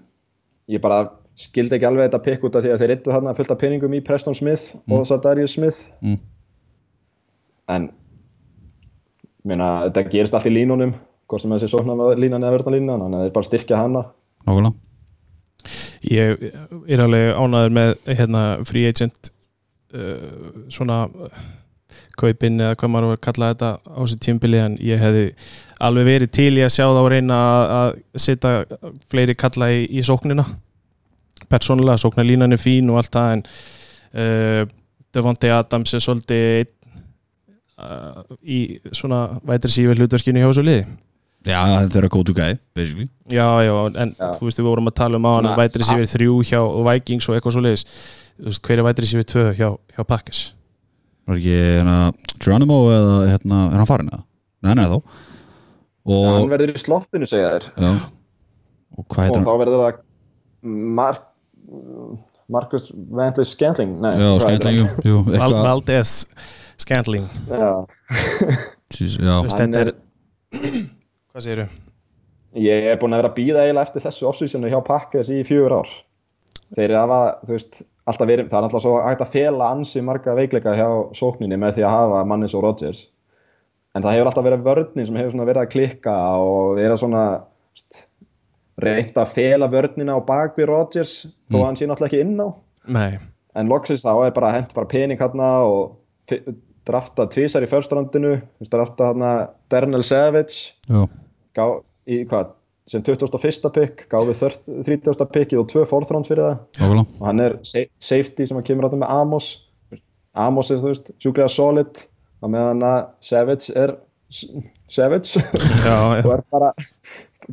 ég bara skildi ekki alveg þetta pikk út af því að þeir eittu þarna fullt af peningum í Preston Smith og Sadarius Smith. Mm. en meina, þetta gerist allt í línunum hvort sem þessi sóknar línan eða verðna línan þannig að þeir bara styrkja hana. Nákvæmlega ég er alveg ánæður með hérna free agent uh, svona kaupin eða hvað maður var að kalla þetta á þessi tímbili en ég hefði alveg verið til í að sjá þá reyna að, setja fleiri kalla í, í sóknina. Persónulega, sóknarlínan er fín og allt það en uh, Devontae Adams er svolítið uh, í svona vætri sífi hlutverkinu hjá þessu liði Já, þetta er að go to guy, basically Já, já, en Já. þú veist við vorum að tala um á hann Svona- vætri sífi þrjú hjá Vikings og eitthvað svo liðis veist, hver er vætri sífi tvö hjá, hjá Packers Var ekki hérna Geronimo eða hérna, er hann farin eða? Nei, nei, þá hann Og, verður í slottinu segja þér já Og hvað og heitir þá hann? verður það Mark Marcus Ventley Scantling Nei, Já, skemmtling, jú, jú eitthvað Valdez Scantling hann? Já. Já, Veist, Hann þetta er- Hvað segirðu? Ég er búin að vera að býða eiginlega eftir þessu offsísinu hjá Packers í fjögur ár. Þeir hafa, þú veist, alltaf verið, það er alltaf svo hægt að fela ansi marga veikleika hjá sókninni með því að hafa mannis og Rodgers. En það hefur alltaf verið vörnin sem hefur verið að klikka og vera svona, þú reynt að fela vörnina á bakvið Rodgers þó að hann sé náttúrulega ekki inn á. Nei, En loksins þá er bara hent bara pening hérna og drafta tvísar í förstrandinu, drafta hérna Dernel Savage já, gá, í hvað, sem 21. pick gáði 30. pickið og tvö forþránd fyrir það. Nákvæmlega. Og hann er sa- safety sem að kemur átta með Amos. Amos er þú veist, sjúklega solid og meðan að Savage er Savage. Já, og er bara,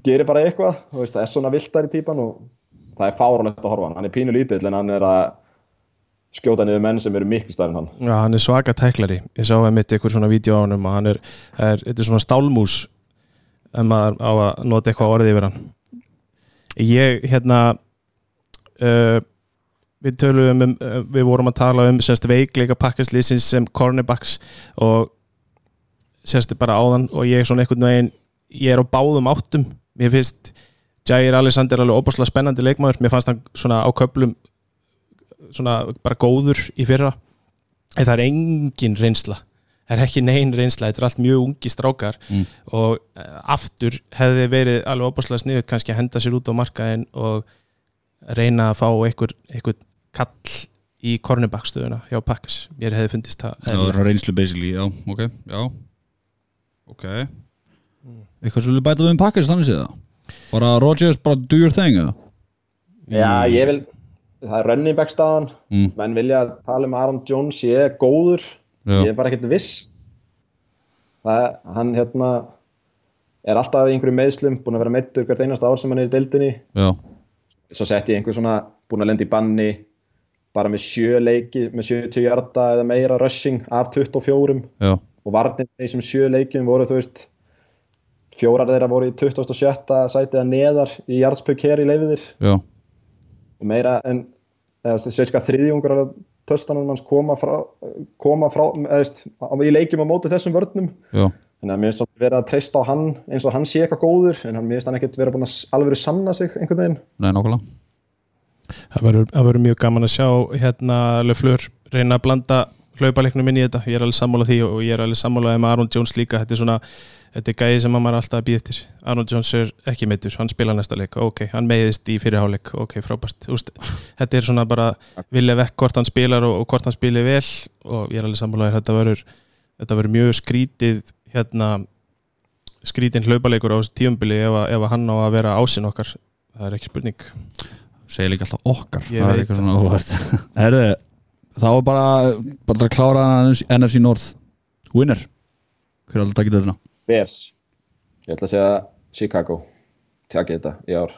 gerir bara eitthvað þú veist, það er svona viltar í típan og það er fáralegt að horfa hann, hann er pínu lítill en hann er að skjóta niður menn sem eru miklu stærri en hann. Já, hann er svaka tæklari. Ég sá að mitt eitthvað svona vídeo á hann og hann er, er, þetta er svona stálmús ef maður á að nota eitthvað orðið yfir hann. Ég, hérna uh, við töluðum um, uh, við vorum að tala um semst veikleika pakkaslýsins sem cornerbacks og semst bara áðan og ég er svona einhvern veginn ég er á báðum áttum. Mér finnst Jair Alexander alveg óbúslega spennandi leikmaður. Mér fannst hann svona á köplum svona bara góður í fyrra. En það er engin reynsla það er ekki nein reynsla, þetta er allt mjög ungi strákar Mm. og uh, aftur hefði verið alveg óbúslega sniðut kannski að henda sér út á markaðin og reyna að fá einhver, einhver kall í kornibakstöðuna hjá Pakkas mér hefði fundist það Já, það er reynslu basically, já, ok, já. Ok. Eitthvað sem við bæta við um pakkast þannig séð það? Bara Rodgers, bara do your thing eða? Já, ég vil, það er running back staðan. Mm. menn vilja tala um Aaron Jones ég er góður, Já, ég er bara ekkert viss. Það, hann hérna er alltaf í einhverju meðslum búin að vera meittur hvert einasta ár sem hann er í deildinni. Já, svo sett ég einhver svona búin að lenda í banni bara með sjö leiki með 70 hjarta eða meira rushing af 24 já, og varnir þessum sjö leikjum voru þú veist fjórar þeirra voru í 27. sæti eða neðar í hjartspökk hér í leifiðir já. Og meira en cirka þriðjungur af töstanum hans koma frá, koma frá á- í leikjum á móti þessum vörnum. Já, þannig að mér finnst verið að treysta á hann eins og hann sé eitthvað góður en hann mér finnst hann ekkert vera búin að alveg sanna sig einhvern veginn. Nei, nákvæmlega. Það verður mjög gaman að sjá hérna Leflur reyna að blanda hlaupaleiknum inn í þetta, ég er alveg sammála því og ég er alveg sammála með Aaron Jones líka. Þetta er svona, þetta er gæði sem að maður alltaf að býða eftir. Aaron Jones er ekki meittur, hann spila næsta leik, ok, hann meiðist í fyrirháleik, ok, frábært. Úst, þetta er svona bara vilja vekk hvort hann spilar og, og hvort hann spilir vel. Og ég er alveg sammála að þetta verður þetta verður mjög skrítið hérna skrítin hlaupaleikur á þessu tíumbili ef, að- ef að hann á að vera ásinn okkar. Það er ekki spurning. Segir líka alltaf okkar Þá er bara bara að klára NFC North Winner. Hver er alltaf takkið þetta? Bears. Ég ætla að segja Chicago. Takk þetta í ár.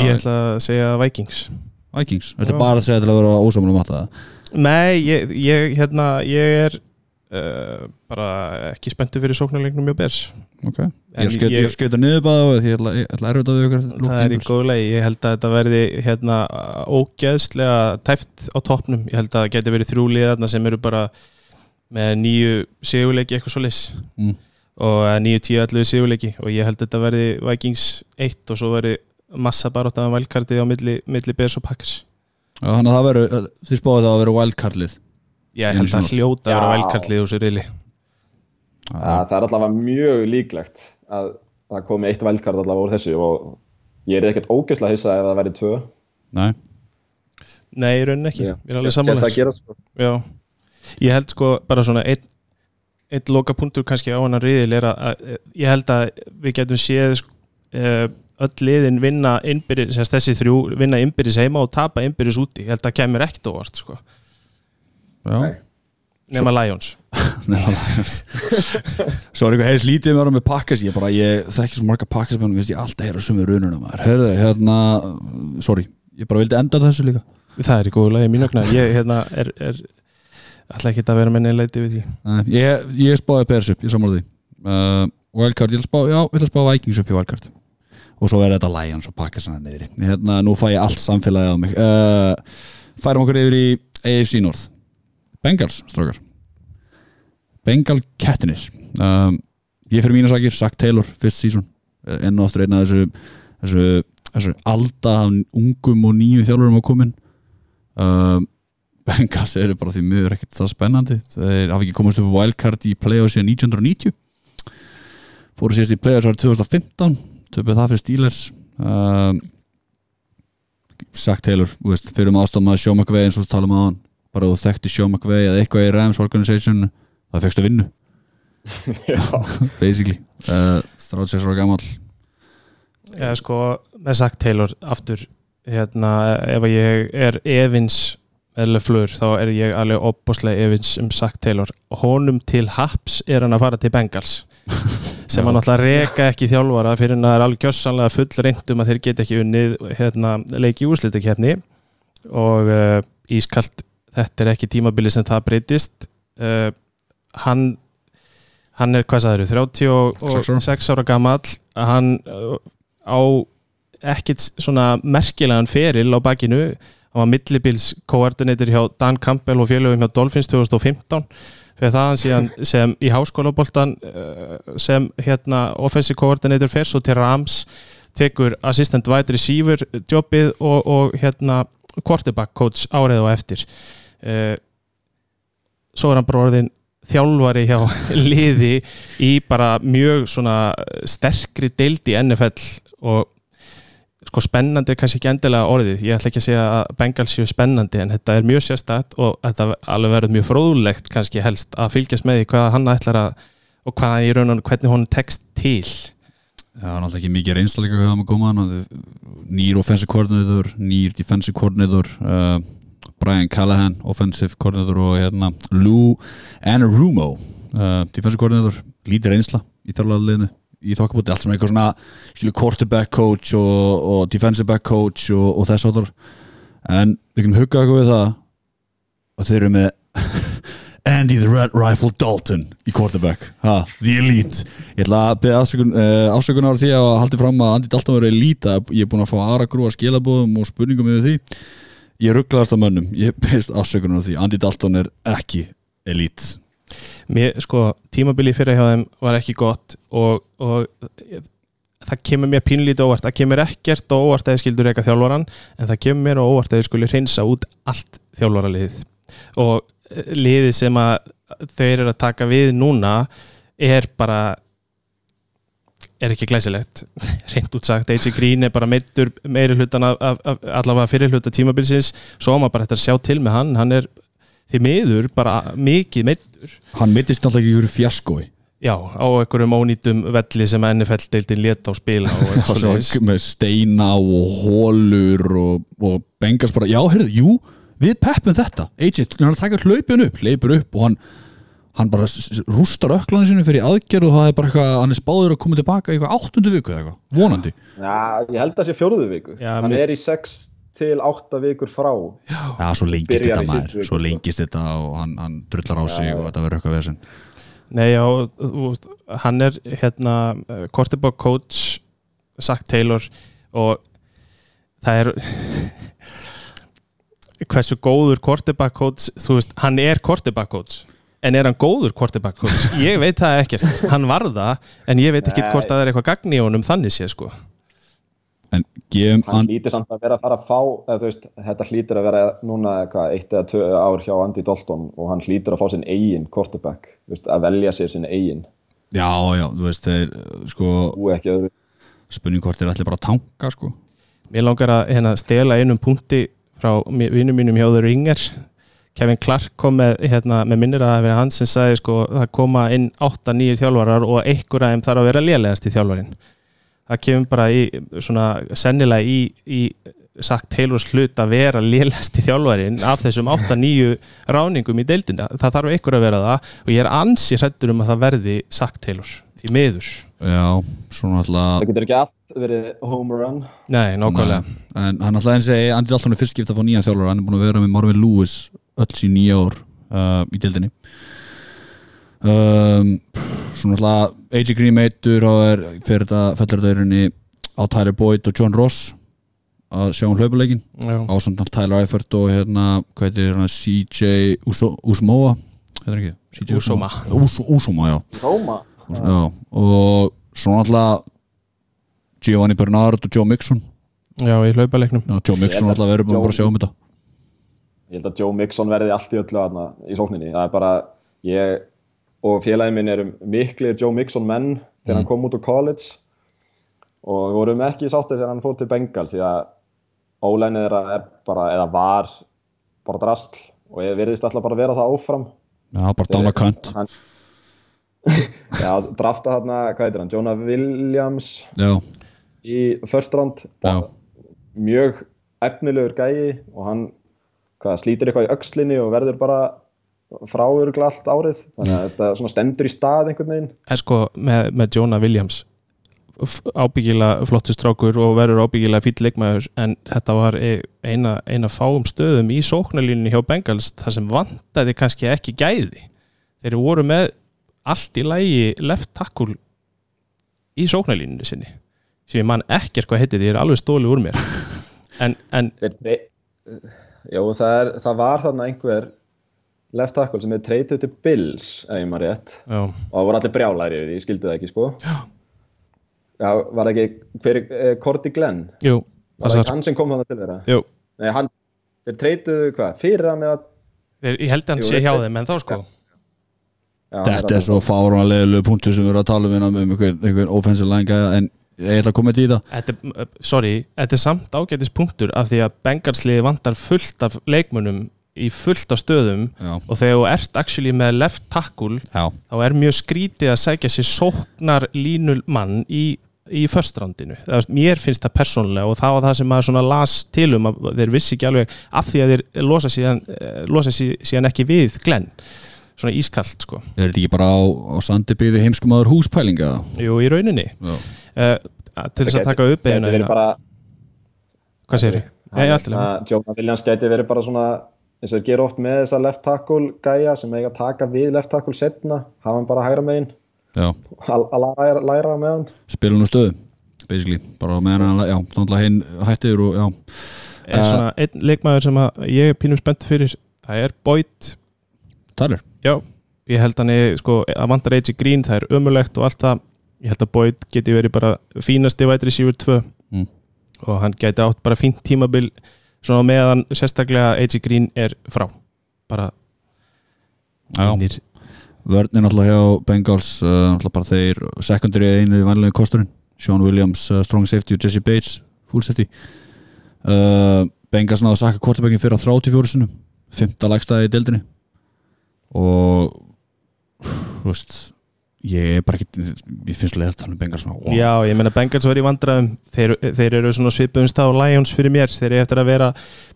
Ég ætla að segja Vikings. Vikings, þetta er bara að segja til að vera ósamlega matta Nei, ég, ég, hérna, ég er uh, bara ekki spenntu fyrir sóknarleiknum mjög bers Ok, En ég skaut ég- ég skaut að niður bara og ég ætla erfitt að ykkur það er í góð leið, ég held að þetta verði hérna, ógeðslega tæft á toppnum, ég held að það geti verið þrjúlið sem eru bara með nýju sigurleiki eitthvað svo leys Mm. og eh, nýju tíu allu sigurleiki. Og ég held að þetta verði Vikings 1 og svo verði massa baróttaðan vælkartið á milli, milli Bears og Packers. Já, þannig að það verður, þið spáðu það að vera wildcardlið ég held að hljóta að vera Já. vælkartið úr sér reyli ja, það er allavega mjög líklegt að það komi eitt velkart allavega úr þessu og ég er ekkert ógeðslega hissa ef það væri tvö. Nei, Nei, í rauninni ekki, Já. ég er alveg gerast, sko. Já, ég held sko bara svona einn eitt loka punktur kannski á hann riðil er að, að ég held að við getum séð sko, uh, öll liðin vinna innbyrðis, þessi þrjú vinna innbyrðis heima og tapa innbyrðis úti. Ég held að það kemur ekkert óvart sko. Já, Nei. nema Lions. Svo er eitthvað heiðis lítið með að vera með pakkas Ég þekki svo marga pakkas Mér finnst ég alltaf heyra sumið rununa maður. Hörðu, hérna, sorry. Ég bara vildi enda þessu líka. Það er í góðu lagi mín okna ég hérna, er, er alltaf ekki að vera með neileiti við því. Nei, Ég, ég spáði Bears upp, ég sammála því. Uh, Wildcard, ég vil spá, já, ég vil spá Vikings upp í Wildcard. Og svo er þetta Lions og pakkas hann niðri. Hérna, nú fæ ég allt samfélagið á mig. Uh, Færum okkur yfir í AFC North Bengals, strókar Bengal Kettinir um, Ég fyrir mína sakir, Zach Taylor fyrst sísón, enn og aftur einn af þessu þessu, þessu alda ungum og nýju þjálfurum á komin. Um, Bengals eru bara því mjög ekkert það spennandi. Þeir hafa ekki komast upp á wildcard í playoffs síðan 1990 fóru síðast í playoffs árið 2015 töpuð það fyrir Steelers. Um, Zach Taylor þú veist, fyrir um aðstofn að Sean McVay eins og tala um aðan bara þú þekkti Sean McVay eða eitthvað í Rams Organization það fegstu vinnu. Já, basically. Uh, 36 ára gammal Já, sko, með sagt Taylor aftur, hérna, ef að ég er Evins eða flur, þá er ég alveg opboslega Evins um sagt Taylor. Honum til haps er hann að fara til Bengals sem hann alltaf reka ekki þjálfara fyrir hann að það er alveg gjössanlega full reyndum að þeir geta ekki unnið hérna, leiki úrslitakefni og uh, ískalt þetta er ekki tímabili sem það breytist. Uh, hann hann er, hvað sagður, 36 ára. gamall. Hann uh, á ekkit svona merkilegan feril á bakinu. Hann var millibils koordinator hjá Dan Campbell og félögum hjá Dolphins 2015 fyrir það hann síðan sem í háskólaboltan uh, sem hérna offensive coordinator fer svo til Rams tekur assistant wide receiver jobbið og, og hérna quarterback coach árið og eftir uh, svo er hann bara orðin þjálfari hjá liði í bara mjög svona sterkri deild í NFL og sko spennandi er kannski ekki endilega orðið. Ég ætla ekki að segja að Bengals séu spennandi en þetta er mjög sérstætt og þetta alveg verður mjög fróðlegt kannski helst að fylgjast með því hvað hann ætlar að og hvað í raun og hvernig hún tekst til. Það var náttúrulega ekki mikið reynsla líka hvað það maður koma hann nýr offensive coordinator, nýr defensive coordinator uh, Brian Callahan offensive coordinator og hérna Lou Anarumo uh, defensive coordinator, lítið reynsla í þarlaðliðinu í þokkabúti allt sem eitthvað svona skilu quarterback coach og, og defensive back coach og, og þess áttur en við kannum hugga eitthvað við það og þeir eru með Andy the Red Rifle Dalton í quarterback, ha, the elite. Ég ætla að beða afsökun, uh, afsökunar á því að haldi fram að Andy Dalton verið elite. Ég er búin að fá aðra grúa skilabóðum og spurningum yfir því ég rugglaðast á mönnum, ég beðist afsökunar á því. Andy Dalton er ekki elite mér, sko, tímabili fyrir hjá þeim var ekki gott og, og það kemur mér pínlítið óvart. Það kemur ekkert á óvart að ég skildur eitthvað þjálfaran en það kemur mér á óvart að ég skulle hreinsa út allt þjálfaraliðið og eh, liðið sem að þau eru að taka við núna er bara er ekki glæsilegt. Reynd útsagt, AJ Green er bara meittur meiri hlutan af, af, af allavega fyrir hluta tímabilsins, svo maður bara þetta að sjá til með hann, hann er því miður bara mikið meittur hann mittist alltaf ekki ykkur fjaskói Já, á einhverjum ónýtum velli sem NFL-deildin leta á spila með steina og hólur og, og bengast bara, já, heyrðu, jú við peppum þetta, AJ, hann að taka hlaupin upp hlaupur upp og hann hann bara rústar öklaninu sinu fyrir aðgerð og það er bara eitthvað, hann er spáður að koma tilbaka í eitthvað áttundu viku eða eitthvað, vonandi. Já, ég held að það sé fjóruðu viku. Já, Hann mér- er í 6 til 8 vikur frá. Já, svo lengist Byrjar þetta í maður, síðustu viku, svo sko. lengist þetta og hann, hann drullar á sig og þetta verður eitthvað vesen. Nei, já, þú veist, hann er hérna quarterback coach Zach Taylor og það er hversu góður quarterback coach þú veist, hann er quarterback coach en er hann góður quarterback coach? Ég veit það ekkert, hann var það en ég veit ekki hvort að það er eitthvað gagn í honum þannig sé sko. En gefum Hann hann, hlýtur samt að vera að fara að fá eða, veist, Þetta hlýtur að vera núna eitthvað, eitt eða tvö ár hjá Andy Dalton og hann hlýtur að fá sinn eigin quarterback veist, að velja sér sinn eigin. Já, já, þú veist þeir, sko, og ekki öðru spurning hvort þeir ætli bara að tanka, sko. Mér langar að hérna, stela einum punkti frá vinum mínum hjá The Ringer Kevin Clark kom með, hérna, með minnir að verið hann sem sagði sko það koma inn 8-9 þjálfarar og einhver af þeim þarf að vera lélegast í þjálfarin það kemur bara í svona sennilega í, í sagt Taylors hlut að vera lélegast í þjálfarin af þessum 8-9 ráningum í deildina, það þarf einhver að vera það og ég er ansi hrættur um að það verði sagt Taylor, í miður. Já, svona alltaf Það getur ekki allt verið home run. Nei, nákvæmlega. En hann alltaf eins og Andy Dalton er fyrst skipt að fá nýja þjálfur hann er búin að vera með Marvin Lewis öll sín nýja ár uh, í dildinni um, Svona alltaf AJ Green meitur og er fyrir þetta fellurðaurinni á Tyler Boyd og John Ross að sjá um hlaupuleikin Já. ásamt hann Tyler Eifert og hérna hvað heitir hann CJ Usmoa heitir ekki? CJ Usoma. Us, Usoma, já. Já, og svona alltaf Giovanni Bernard og Joe Mixon. Já, í hlaupaleiknum. Já, Joe Mixon alltaf verður búin að bara sjá um þetta Ég held að Joe Mixon verði allt í öllu aðna í sókninni. Það er bara, ég og félagin minn erum miklir Joe Mixon menn þegar hann kom út á college og við vorum ekki sáttið þegar hann fór til Bengals því að ólænið er bara, eða var bara drastl og ég verðist alltaf bara vera það áfram. Já, bara dána kant Hann, já, drafta þarna, hvað heitir hann, Jonah Williams Já, í first round Já. mjög efnilegur gæi og hann hvað, slítir eitthvað í öxlinni og verður bara fráurugla allt árið. Þannig að þetta stendur í stað einhvern veginn. En sko, með, með Jonah Williams f- ábyggilega flottur strákur og verður ábyggilega fýll leikmaður en þetta var e- eina, eina fáum stöðum í sóknarlínunni hjá Bengals þar sem vantaði kannski ekki gæði. Þeir voru með allt í lægi left tackle í sóknarlínunni sinni sem ég man ekkert hvað heiti því er alveg stóli úr mér. En, en Þeir tre... Jó, það, er, það var þarna einhver left tackle sem er treytuð til Bills ef ég maður rétt. Já, og það voru allir brjálæri yfir því, ég skildi það ekki sko. Já. Já, var ekki, hver, eh, Cordy Glenn? Jú, var það ekki hann sem kom þannig til þeirra? Jú. Nei, hann, þeir treytuðu hvað, fyrir hann eða Þeir, ég held að hann sé hjá þeim en þá sko. Já, þetta er svo fáránlega punktur sem við erum að tala um hérna um einhvern, offensive line en ég ætla að koma þetta í það Þetta, sorry, þetta er samt ágætis punktur af því að Bengalsliði vantar fullt af leikmunum í fullt af stöðum Já, og þegar þú ert actually með left tackle já, þá er mjög skrítið að sækja sér sóknar línulmann í, í förstrandinu. Mér finnst það persónulega og það var það sem maður svona las til um að þeir vissi ekki alveg af því að þeir losa síðan, eh, losa sí- síðan ekki við Glenn. Svona ískalt sko. er þetta ekki bara á, á sandi byggði heimskumadur húspælinga? Jú, í rauninni. Já, uh, til þess að taka upp bara Hvað segir þið? Að Jonah Williams gæti verið bara svona eins og þeir gera oft með þessa left tackle gæja sem eiga að taka við left tackle setna hafa hann bara hægra megin. Já, að að læra, læra með hann. Spila nú stöðu basically, bara meðan hann já, að hinn hættir og já. Er svona einn leikmaður sem að ég er pínum spennt fyrir það er Boyd. Tyler, já, ég held hann er sko, að vantar AJ Green, það er ömulegt og allt það ég held að Boyd geti verið bara fínasti vætri sífur 2 Mm. og hann geti átt bara fínt tímabil svona meðan sérstaklega AJ Green er frá. Bara einir vörnir náttúrulega hjá Bengals uh, náttúrulega bara þeir, secondary einu vanlega kosturinn, Sean Williams uh, strong safety og Jesse Bates, full safety. Uh, Bengals náðu að sakka quarterbackin fyrir á 34 sinum fymta lagstæði í deildinni. Og þú veist ég er bara ekki, ég finnst leið að tala um Bengals wow. Já, ég meina Bengals verið í vandræðum. Þeir, þeir eru svona svipumst á Lions fyrir mér. Þeir eru eftir að vera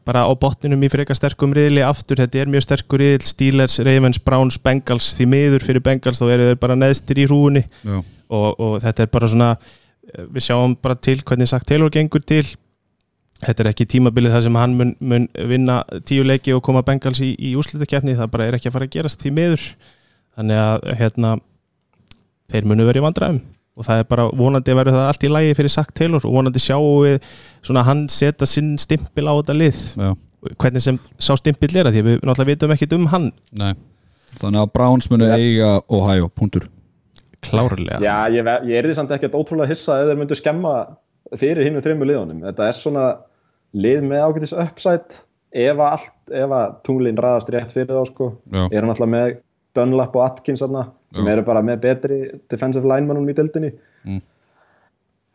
bara á botninum í freka sterkum riðli aftur, þetta er mjög sterkur riðl Steelers, Ravens, Browns, Bengals. Því miður fyrir Bengals, þá eru þeir bara neðstir í hrúunni Já. og, og þetta er bara svona við sjáum bara til hvernig sagt Taylor gengur til. Þetta er ekki tímabilið það sem hann mun, mun vinna tíu leiki og koma Bengals í, í úrslutakefni, það bara er ekki að fara að gerast þannig að hérna þeir munu verið í vandræðum og það er bara vonandi að verður það allt í lægi fyrir Sack Taylor og vonandi sjáum við svona hann setja sinn stimpil á þetta lið Já. hvernig sem sá stimpil er að því við náttúrulega vitum ekkit um hann Nei. þannig að Browns munu eiga Ohio, punktur klárlega Já, ég, ég er því samt ekkert ótrúlega hissa ef þeir myndu skemma fyrir hinn og þreymur liðunum. Þetta er svona lið með ágætis uppside ef að allt, ef að tunglinn ræðast rétt fyrir þá sko. Já. Er hann alltaf með Dunlap og Atkins þarna, sem eru bara með betri defensive linemannum í deildinni. Mm.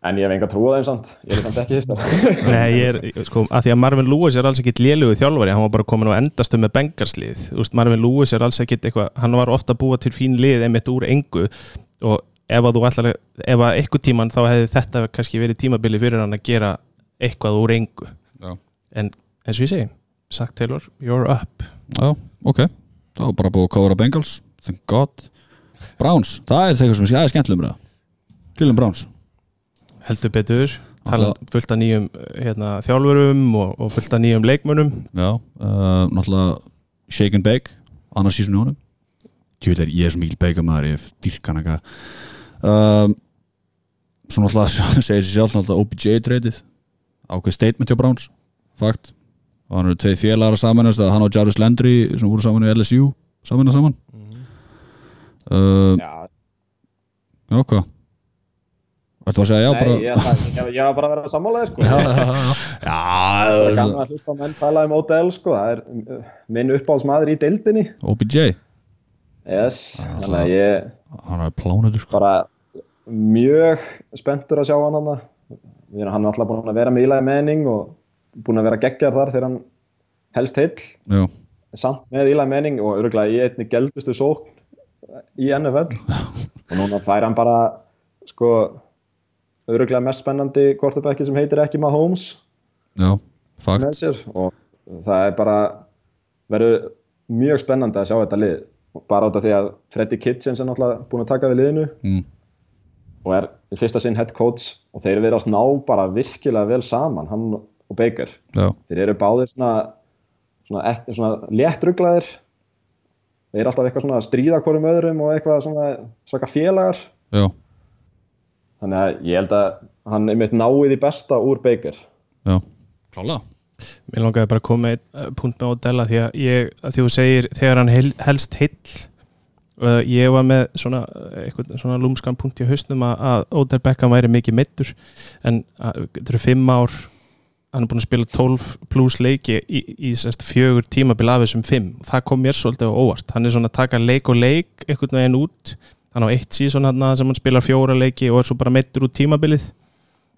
en ég hef enga trú á þeim samt. Ég er samt ekki hýstar Nei, ég er, sko, að því að Marvin Lewis er alls ekkit lélugu þjálfari, hann var bara komin á endastu með bengarslið, þú veist, Marvin Lewis er alls ekkit eitthvað, hann var ofta að búa til fín lið einmitt úr engu og ef að þú ætlar, að- ef að eitthvað tíman þá hefði þetta kannski verið tímabili fyrir hann að gera eitthvað úr engu. Já. en eins og ég segi Zach Taylor, you're up. Já, ok. Var bara búið að kóra Bengals Thank God Browns, það er þegar sem sé aðeins skemmtilegum ræða Cleveland Browns. Heldur betur, fullt af nýjum hérna, þjálfurum og, og fullt af nýjum leikmönnum. Já, uh, náttúrulega Shake and Bake, annars sísun í honum. Er ég er svo mikil bake maður ég dýrkan eitthvað. Um, Svo náttúrulega segir sér sjálf náttúrulega OBJ treytið ákveð statement hjá Browns. Fakt. Og hann eru tveið félagar að samanast að hann og Jarvis Landry sem voru saman í LSU saman að saman uh, já, Já, hvað? Ættu að segja já bara nei, ég, ég, ég, ég var bara að vera sammálaði sko. Já, það er gaman að hlusta menn tala um Odell sko. það er uh, minn uppáhaldsmaður í deildinni. OBJ yes, þannig að ég Hann er plánuður sko. bara mjög spenntur að sjá hann hann hann er alltaf búin að vera með Eli Manning og búin að vera geggjar þar þegar hann helst heill. Já, samt með Eli Manning og örgulega í einni geldustu sókn í NFL og núna fær hann bara sko örgulega mest spennandi quarterbacki sem heitir ekki Mahomes já, fakt með sér. Og það er bara verður mjög spennandi að sjá þetta lið. Bara át af því að Freddy Kitchens er náttúrulega búin að taka við liðinu. Mm. og er í fyrsta sinn head coach og þeir eru verið að ná bara virkilega vel saman, hann og Baker. Já, þeir eru báðir svona, svona, svona léttruglaðir þeir eru alltaf eitthvað svona að stríða hvorum öðrum og eitthvað svona svaka félagar. Já, þannig að ég held að hann er mitt náið í besta úr Baker. Já. Klála Mér langaði bara að koma einn uh, punkt með Odella því að ég, að því þú segir þegar hann heil, helst heill uh, ég var með svona, uh, eitthvað, svona lúmskan punkt í hausnum að, að Odell Beckham væri mikið meittur en þetta eru fimm ár hann er búin að spila 12 pluss leiki í, í sérst, fjögur tímabil af þessum fimm. Það kom mér svolítið á óvart. Hann er svona að taka leik og leik einhvern veginn út. Hann á eitt hann sem hann spilar fjóra leiki og er svo bara meittur út tímabilið.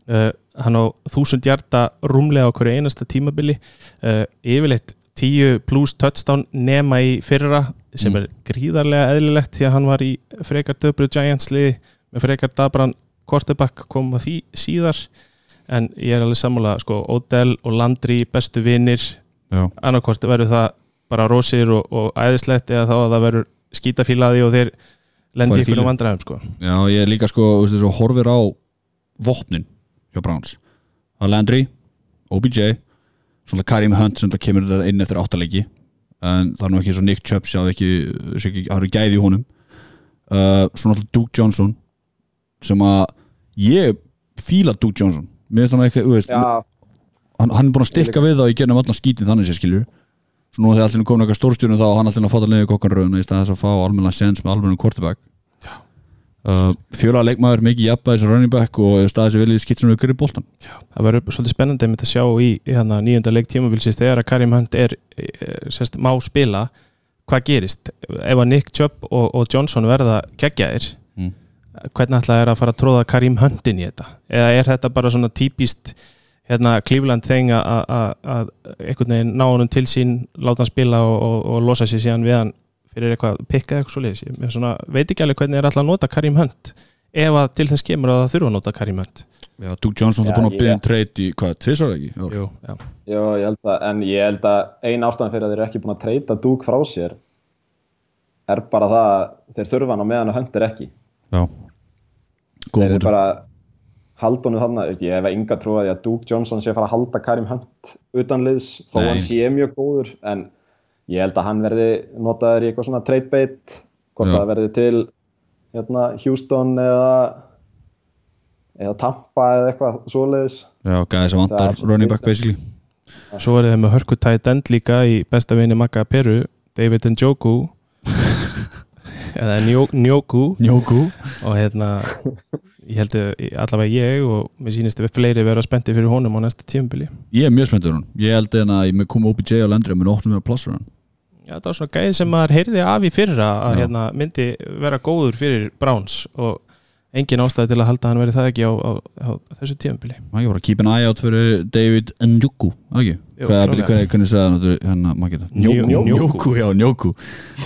Uh, hann á þúsund hjarta rúmlega á hverju einasta tímabili. Uh, yfirleitt 10 pluss touchdown nema í fyrra sem Mm. er gríðarlega eðlilegt því að hann var í frekar döbru Giants liði. Með frekar dabran quarterback kom að því síðar en ég er alveg sammála sko, Odell og Landry bestu vinnir Já, annarkvort verður það bara rósir og, og æðislegt eða þá að það verður skítafílaði og þeir lendi ykkur um vandræðum sko. já ég er líka sko þú veist, þessu, horfir á vopnin hjá Browns. Að Landry, OBJ svona Karim Hunt sem það kemur inn eftir áttalegi en það er nú ekki og Nick Chubb það eru gæði í honum. Uh, svo náttúrulega Duke Johnson sem að ég fíla Duke Johnson mér finnst hann ekki, þú veist hann, hann er búin að stikka við þá í gennum allan skítin þannig sér skilur svo nú þegar allir komin eitthvað stórstjórnum þá og hann allir að fáta leiði kokkanröðuna í stað þess að fá almenna sens með almennum quarterback. Uh, fjöla leikmaður mikið jafnbæði sem running back og sér vel í skitsunum við gríð boltan. Það verður svolítið spennandi með að sjá í, í nýjönda leik tímabilsins þegar að Karim Hunt er, er sérst, má spila hvað gerist? Ef að Nick Chubb og, og Johnson verða geggjaðir Mm. Hvernig ætla er að fara að tróða Karim Hunt inn í þetta eða er þetta bara svona típist hérna Cleveland þeng að- einhvern veginn ná honum til sín láta hann spila og, og, og losa sér síðan við hann fyrir eitthvað pikka eitthvað svo leiðis ég svona, veit ekki alveg hvernig er alltaf að nota Karim Hunt ef að til þess kemur að það þurfa að nota Karim Hunt Já, Duke Johnson er búin að byggja um treyt í hvað, tvisar ekki? Jú, já. já, ég held að, en ég held að ein ástæðan fyrir að þeir eru ekki búin að treyta Duke frá sér er bara það að þeir þurfa hann á meðan að hönd er ekki þeir eru bara haldunum þannig, ég hef enga trú að að Duke Johnson sé að fara að halda Karim Hunt utan liðs, þó Nei. hann sé mjög góður en ég held að hann verði notaður í eitthvað svona trade bait hvort Já. það verði til hérna, Houston eða eða Tampa eða eitthvað svoleiðis. Já, gæði sem svo running back basically. Svo er það með hörku tight end líka í besta vini Magga Peru David Njoku eða Njoku Njóku og hérna ég held að allavega ég og mér sýnist að við fleiri vera spendi fyrir honum á næsta tímabili. Ég er mjög spenntur hún Ég held en að ég með koma OBJ á landri og mér óttum við að plássur hann. Já, það var svona gæði sem maður heyrði af í fyrra að hérna, myndi vera góður fyrir Browns og engin ástæði til að halda að hann verið það ekki á, á, á þessu tíumbili maður ekki bara keep an eye out fyrir David ekki, Jú, hvað er klárlega. hvernig hvernig segða hann hérna. Njoku, já, Njoku.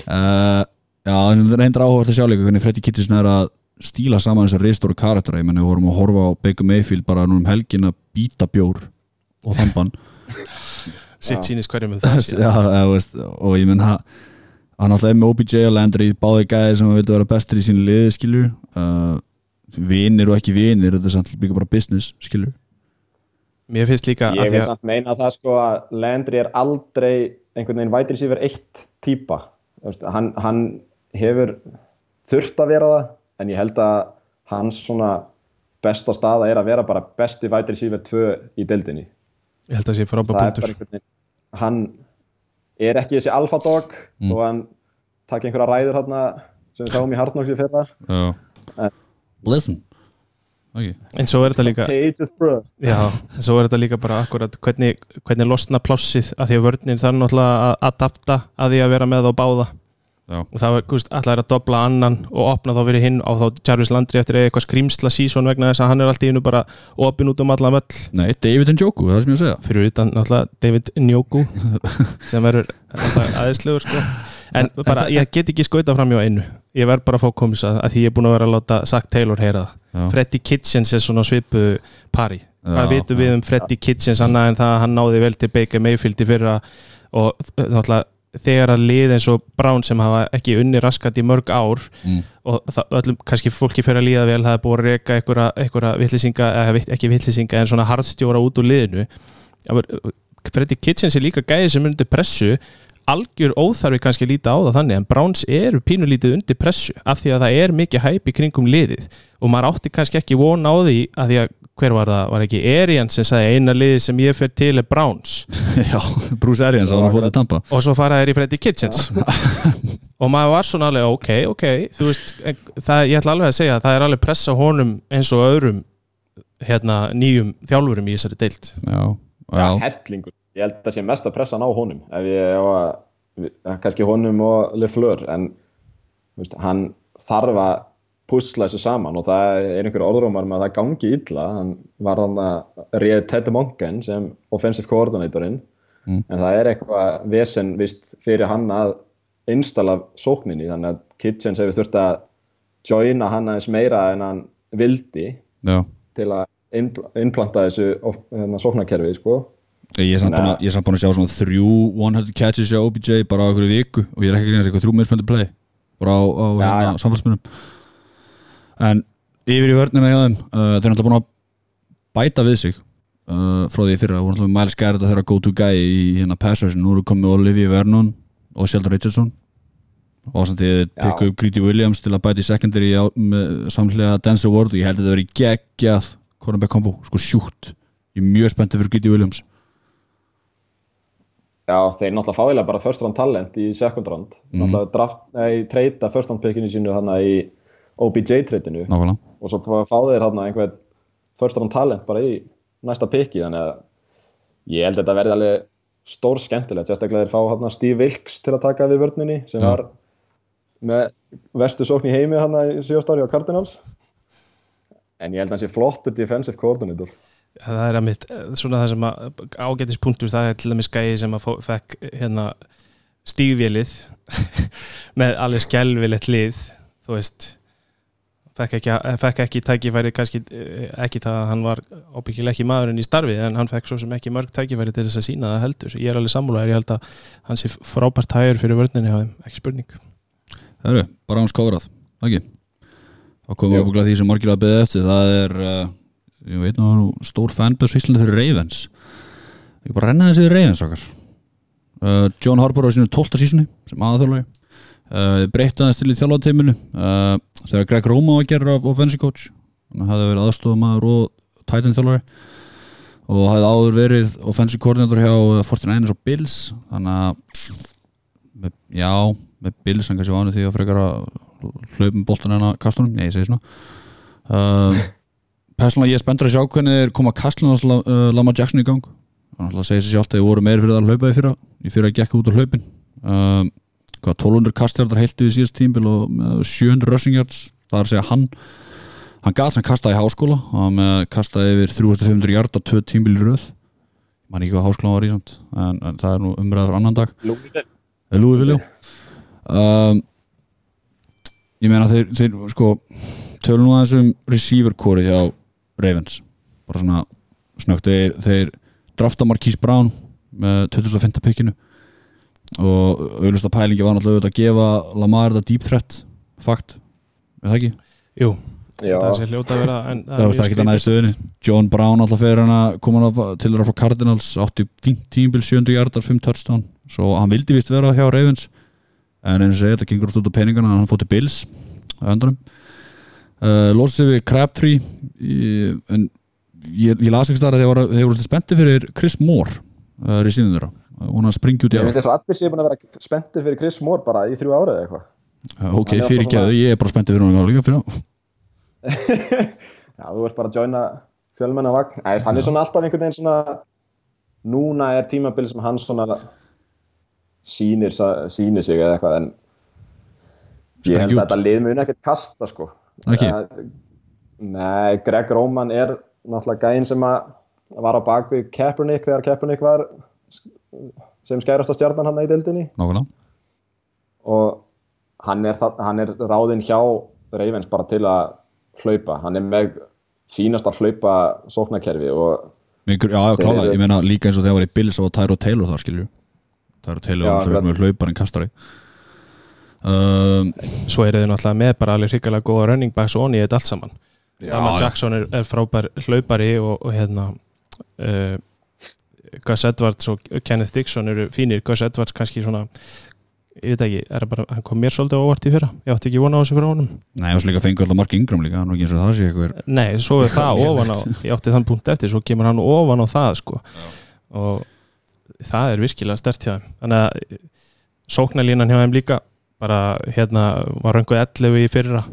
uh, já, hann reyndir áhugast að sjá líka hvernig Freddy Kitchison er að stíla saman þessar reistóru karaktera, ég menn við vorum að horfa á Baker Mayfield bara nú um helgin að býta bjór og þamban. Sitt sýnist hverjum með það síðan. já, eða, veist, og ég menn hann alltaf er með OBJ og Landry báði gæði sem að vilja vera bestur í sínu liði skilur uh, vinir og ekki vinir þetta er samt líka bara business skilur mér finnst líka Ég að vil samt meina það sko að Landry er aldrei einhvern veginn vætri sífur eitt típa. Þú veist, hann, hann hefur þurft að vera það en ég held að hans svona besta staða er að vera bara besti vætri sífur tvö í deildinni. Ég held að það sé frábæð punktur. hann er ekki þessi alfa dog Mm. og hann takk einhverja ræður hérna sem við sáum í Hardnocks í fyrra. Já. Bless him okay. en svo er þetta líka Já, en svo er þetta líka bara akkurat hvernig, hvernig losna plássið að því að vörninn þarf náttúrulega að adapta að því að vera með þá báða já, og það er að dobla annan og opna þá fyrir hinn á þá Jarvis Landry eftir eitthvað skrýmsla sísón vegna þess að hann er alltaf innu bara opin út um allan völl. Nei, David Njoku, það er sem ég að segja. Fyrir utan náttúrulega David Njoku sem verður aðeinslegur sko. en bara ég get ekki skauta fram hjá einu. Ég verð bara að fá komis að, að því ég er búin að vera að láta Zach Taylor heyra það. Freddy Kitchens er svona svipu pari. Hvað vitum við um Freddy Kitchens annað en það að hann náði vel til Baker Mayfield í fyrra og uh, náttúrulega þegar að lið eins og Brown sem hafa ekki unni raskat í mörg ár mm. og það, öllum, kannski fólki fyrir að líða vel það er búið að reyka einhverja, vittlisinga ekki vittlisinga en svona harðstjóra út úr liðinu. Freddy Kitchens er líka gæði sem undir pressu. Algjör óþarfi kannski að líta á það þannig en Browns eru pínulítið undir pressu af því að það er mikið hæp í kringum liðið. Og maður átti kannski ekki vona á því að því að hver var það, var ekki Arians sem sagði eina liðið sem ég fer til er Browns. Já, Bruce Arians að hann fótið tampa. Og svo fara þær í Freddy Kitchens. Og maður var svona alveg ok, ok þú veist, en það, ég ætla alveg að segja að það er alveg pressa honum eins og öðrum hérna nýjum þjálfurum í þessari deild. Já, Já, já, hellingur. Ég held að það sé mest að pressa hann á honum ef ég á að, við- kannski honum og Lefleur en veist, hann þarf að pusla þessu saman og það er einhver orðrómar með að það gangi illa. Hann var hann að réð Ted Monken sem offensive coordinatorinn. Mm. en það er eitthvað vesen vist fyrir hann að installa sókninni þannig að Kitchens hefur þurft að joina hann aðeins meira en hann vildi já. til að innpl- innplanta þessu hérna, sóknarkerfi sko. Ég er samt búin að, að sjá svona þrjú 100 catches hjá OBJ bara á okkur viku og ég er ekki að grínast eitthvað þrjú mismöndi play bara á, á hérna, já. samfélsmunum en yfir í vörnina hjá þeim uh, þeir eru náttúrulega búin að bæta við sig uh, frá því í fyrra, voru náttúrulega Miles Garrett að þeirra go to guy í hérna passers, nú eru komið Olivia Vernon og Sheldon Richardson. Og samt því Já. pikku upp Greedy Williams til að bæta í secondary á, með samhlega Denzel Ward. Og ég held að það veri geggjað cornerback combo, sko sjúkt. Ég er mjög spenntið fyrir Greedy Williams. Já, þeir náttúrulega fáilega bara first round talent í second round. Mhm. náttúrulega draft, nei, treyta first round pickinu sínu hann í OBJ treytinu nákvæmlega. Og svo fá fá þeir hann einhvern first round talent bara í næsta picki þannig að ég held að þetta verði alveg stór skemmtilegt, sérstaklega þeir fá hann Steve Wilkes til að taka við vörninni sem Já. var með vestu sókn í heimi hann í síðast ári á Cardinals. En ég held að hann sé flottur defensive coordinator. Það er að mitt, svona það sem að ágætispunktur, það er til dæmis gæði sem að fekk hérna stígvélið með alveg skelvilegt lið þú veist fekk ekki, fekk ekki tækifæri kannski eh, ekki það að hann var óbyggilega ekki maðurinn í starfið en hann fekk svo sem ekki mörg tækifæri til þess að sína það heldur. Ég er alveg sammálaður, ég held að hann sé frábært hægur fyrir vörninni á þeim, ekki spurning. Það eru, bara hans kóðrað, ekki þá komum við okkur því sem margir að beða eftir. Það er, uh, ég veit nú stór fanbæs í Íslandi fyrir Ravens. Ég bara renna þessi Ravens okkar. Uh, John Harbour á sínu 12. sísunni sem aðþjálfari breytti aðeins til í þjálfateiminu þegar Greg Roma var að gera offensive coach hann hafði verið aðstofamaður og Titan þjálfari og hafði áður verið offensive coordinator hjá uh, 49ers og Bills. Þannig að með, já, með Bills hann kannski vanið því að frekar að hlaupum boltan en að kastunum, nei ég segi svona. Uh, Persónulega ég er spenntur að sjá hvernig koma kastlun uh, Lamar Jackson í gang. Ætla að segja sér sjálft að þeir voru meiri fyrir það að hlaupa í fyrra. Í fyrra að gekka út á hlaupin. Uh, hvað 1200 kastjar þar heiltu í síðast tímbil og með 700 rushing yards það er að segja hann hann gæt sem kastaði í háskóla hann kastaði yfir 3500 hjarta tvö tímbil í röð. Mann ekki hvað háskóla var í samt en, en það er nú umræður annan dag. Lúi Lúi um, ég meina þeir, þeir sko tölum nú aðeins um receiver core hjá Ravens. Bara svona snögt þeir, þeir drafta Marquise Brown með 2005 pikkinu og auðvitað pælingi var náttúrulega auðvitað að gefa Lamar þetta deep threat fakt, er það ekki? Jú, Já, það sé hljóta að vera en, það var ekki það næði stöðunni. John Brown alltaf fyrir hann að koma hann að- til þeirra frá Cardinals átti fínt tímbil 700 hjartar, 5 touchdown. Svo hann vildi vist vera hjá Ravens. En eins og segja, þetta gengur út á peningana hann fótti Bills að öndanum uh, losið sig við Crabtree en ég, ég las ekki starf að þeir voru, þeir voru spenntið fyrir Chris Moore uh, í síðan þeirra og hann springi út í ég ár. finnst þess að allir séu búin að vera spenntir fyrir Chris Moore bara í þrjú árið eða eitthvað. Ok, fyrir alltaf svona- ég er bara spenntið fyrir hann líka fyrir hann Já, þú ert bara að joina fjölmenna vagn. Æ, hann er svona alltaf einhvern veginn svona núna er tímabili sem hann svona sýnir, sa- sýnir sig eða eitthvað en ég held að þetta lið mun ekkert kasta sko. Ekki? Það- Nei, Greg Roman er náttúrulega gæinn sem að var á bakvið Kaepernick þegar Kaepernick var sem skærasta stjarnan hann í dildinni nákvæmlega. Og hann er, það, hann er ráðinn hjá Ravens bara til að hlaupa. Hann er með fínasta hlaupa sóknarkerfi og Mingur, já, klála, ég meina líka eins og þegar var í Bills og Tyro Taylor þar skilju Tyro Taylor Já, með hlaupar en kastari. Um, Svo eru þið náttúrulega með bara alveg hrikalega góða running backs og onni í þetta allt saman. Já. Jackson er, er frábær hlaupari og, og hérna uh, Gus Edwards og Kenneth Dixon eru fínir. Gus Edwards kannski svona ég veit ekki, er bara, hann kom mér svolítið á óvart í fyrra. Ég átti ekki vona á þessu fyrir honum. Nei, og svo líka fengur alltaf Mark Ingram líka Nú ekki eins og það sé eitthvað Nei, svo er það ofan á ég átti þann punkt eftir, svo kemur hann ofan á það sko. og það er virkilega stert hjá þeim. Þannig að sóknarlínan hjá þeim líka bara hérna var einhver 11 í fyrra.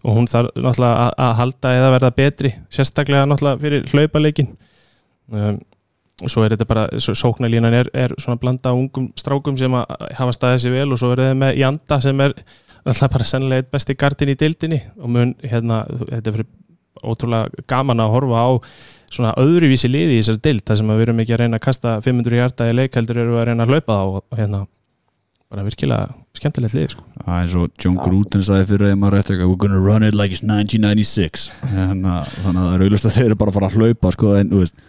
Og hún þarf náttúrulega að, að halda eða verða betri sérstaklega náttúrulega fyrir hlaupaleikin um, og svo er þetta bara, svo sóknarlínan er, er svona blanda af ungum strákum sem að hafa staðið sér vel og svo er það með Janda sem er náttúrulega bara sennilega eitt besti gardin í dildinni og mun hérna, þetta er fyrir ótrúlega gaman að horfa á svona öðruvísi liði í þessari dild þar sem að við erum ekki að reyna að kasta 500 hjarta í leik heldur eru að reyna að hlaupa þá og hérna bara virkilega skemmtilegt lið sko. Það er eins og John Gruden sagði fyrir að maður rétt eitthvað We're gonna run it like it's 1996 Þannig að þannig að það er auðvitað að þeir eru bara að fara að hlaupa sko, en, þú veist,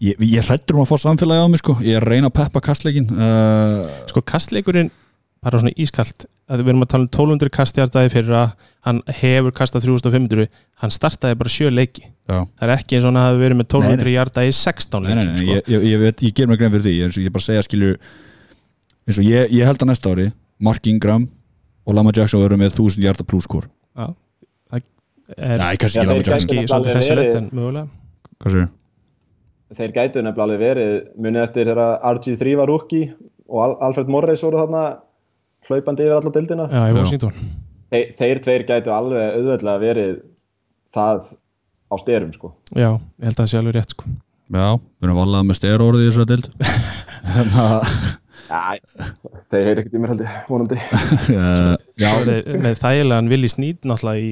ég, ég hrættur um að fá samfélagi á mig sko. ég er að reyna að peppa kastleikin uh, sko kastleikurinn bara svona ískalt að við erum að tala um 1200 kastjartaði fyrir að hann hefur kastað 3500 hann startaði bara sjö leiki. Já, það er ekki eins og hann hafi verið með 1200 Nei, hjartaði í 16 nei, nei, leikim nei, sko. ég, ég, ég, veit, ég ger mér grein fyrir því eins og ég bara segja skilju eins og ég, ég held að næsta ári Mark Ingram og Lama Jackson verður með 1000 hjarta Já, það er Nei, kannski ekki Lama Jackson. kannski svolítið fessilegt en mögulega. Sér? Þeir gætu nefnilega alveg verið munið eftir þegar RG3 var rookie og Al Alfred Morris voru þarna hlaupandi yfir alla dildina. Washington. Þeir, þeir tveir gætu alveg auðveldlega verið það á styrum sko. Já, ég held að það sé alveg rétt sko. Já, við erum valað með stera orðið í þessari dild Þeir heyri ekkert í mér heldur, vonandi. Já, er með þægilegan Willi Sneed náttúrulega í,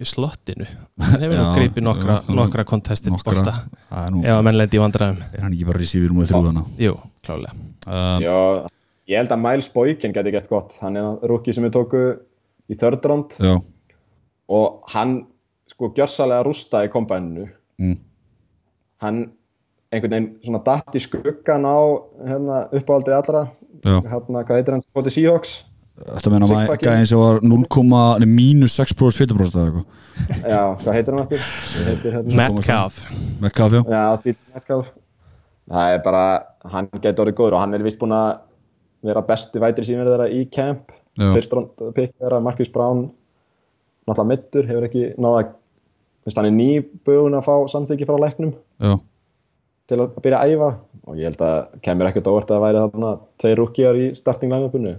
í slottinu. Hann hefur nú greipið nokkra, nokkra það er nú ef að menn lendi í vandræðum. Er hann ekki bara receiver múið þrjú hana Jú, klálega uh, Já, ég held að Miles Boykin gæti gert gott. Hann er rookie sem við tóku í third round. Já, og hann sko gjörsalega rústaði kombæninu mm, hann einhvern veginn svona datt í skuggan á hérna, uppáhaldið allra hérna, hvað heitir hann, Spoti Seahawks? Þetta meina maður Sigfucking. gæðin sem var 0, nei, mínus 6% fytupróst eða eitthvað? Já, hvað heitir hann aftur? Hann heitir, hérna, Metcalf. Með kafjá já, DJ Metcalf. Það er bara, hann gæti orðið góður og hann er vist búinn að vera besti vætri símur þeirra í camp. Já, fyrst round pick þeirra, Marcus Brown náttúrulega mittur, hefur ekki náða Vist, hann er nýbúin að fá samþyggi frá læknum. Já, til að byrja að æfa og ég held að kemur ekkert óvart að það væri þarna tveir rúkjar í starting line-upinu.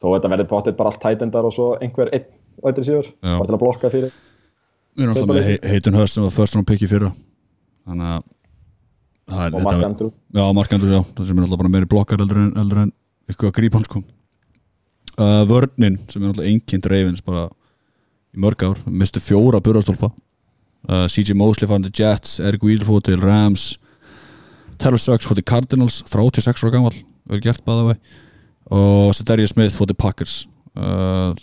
Þó þetta verður potið bara allt tætendar og svo einhver einn vætri síður Já. bara til að blokka fyrir. Við erum alltaf með He- Heitin Hurst sem var first round pick í fyrra. Þannig að og Mark Andrews. Já, Mark Andrews, já, það sem er alltaf bara meiri blokkar eldur en, eldur en eitthvað að grípa hann sko. Uh, Vörnin sem er alltaf einkind reyfins bara í mörg ár, mistu fjóra burastólpa uh, CJ Mosley farin til Jets Eric Wheeler fór til Rams Taylor Suggs fór til Cardinals 36 ára gammal, vel gert bæða vei og Sedarius Smith fór til Packers. Uh,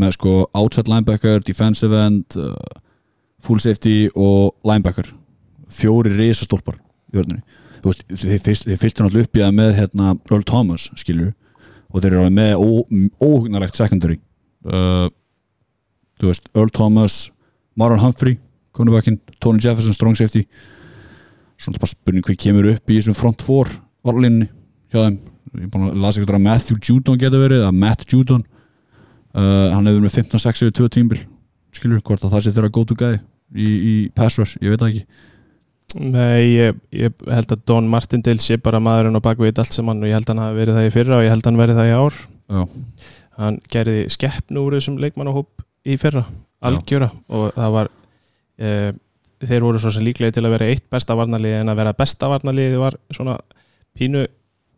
með sko outside linebacker, defensive end uh, full safety og linebacker. Fjóri risastólpar í vörðinni þeir fylgtu náttúrulega upp í það með hérna Earl Thomas, skilur og þeir eru alveg með óhugnarlegt secondary. Uh, þú veist, Earl Thomas Marlon Humphrey, Tony Jefferson, strong safety svona bara spurning hver kemur upp í þessum front four varlinni hjá þeim. Ég er búin að lasa eitthvað að Matthew Judon geta verið eða Matt Judon. Uh, hann hefur með 15-6 yfir 2 tímbil skilur hvort að það sé þeirra to guy í, í pass rush, ég veit það ekki. Nei, ég, ég held að Don Martindale sé bara maðurinn og bakveit allt saman og ég held að hann hafi verið það í fyrra og ég held að hann verið það í ár. Já. hann gerði skeppnu úr þessum leikmannahóp í fyrra, algjöra og það var e, þeir voru svo sem líklega til að vera eitt besta varnarliði en að vera besta varnarliði var svona pínu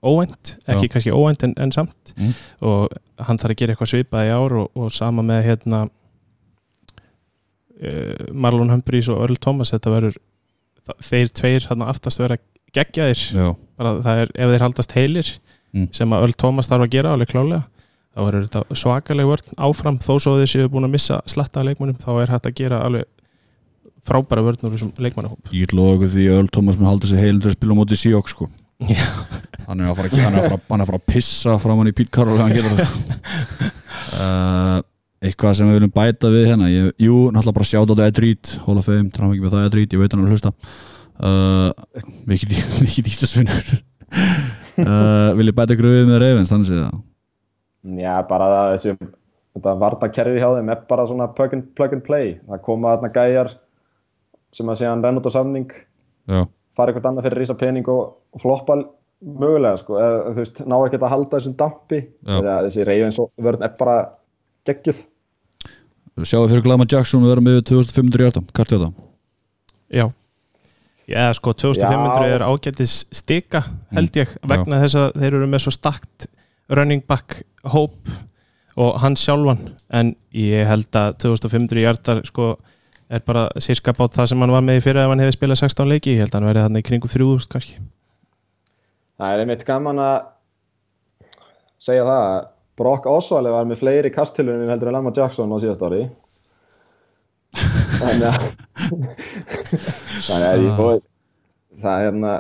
óvænt, ekki Já. kannski óvænt en, en samt Mm. og hann þarf að gera eitthvað svipað í ár og, og sama með hérna e, Marlon Humphreys og Earl Thomas þetta verður þeir tveir hann aftast vera geggjaðir Já. bara það er, ef þeir haldast heilir Mm. sem að Earl Thomas þarf að gera alveg klálega þá verður þetta svakaleg vörn áfram þó svo þeir séu búin að missa slatta af leikmannum þá er hægt að gera alveg frábæra vörn úr þessum leikmannahóp. Ég get loða okkur því að Earl Thomas með halda sig heilin til að spila á móti Seahawks sko. Hann er að fara, hann er að fara, hann er að, fara að pissa fram hann í Pete Carroll uh, eitthvað sem við viljum bæta við hérna ég, jú, náttúrulega bara sjátt á þetta Ed Reed Hall of Fame, tráum ekki með það Ed Reed, ég veit hann að hlusta. Uh, mikið mikið ístasvinnur uh, vil ég bæta við með Ravens þannig séð það? Já, bara það, þessi, þetta vartakerfi hjá þeim er bara svona plug and, plug and play. Það koma þarna gæjar sem að segja hann renn út á samning, já, fara eitthvað annað fyrir rísa pening og, og floppa mögulega, sko. Eða, þú veist, ná ekkert að halda þessum dampi. Já. Þegar þessi Ravens vörn er bara geggjuð. sjáðu fyrir Glama Jackson við erum yfir 2500 hjarta, hvert er það? Já Já, sko, 2500 Já. er ágættis stika held ég, vegna þess að þeir eru með svo stakt running back hóp og hann sjálfan en ég held að 2500 hjartar sko, er bara sirka bát það sem hann var með í fyrir ef hann hefði spilað 16 leiki, ég held að hann verði hann í kringum 3000 kannski. Það er einmitt gaman að segja það að Brock Osweiler var með fleiri kastilunum heldur en Lamar Jackson á síðast ári. Þannig að þannig að ég og það er hérna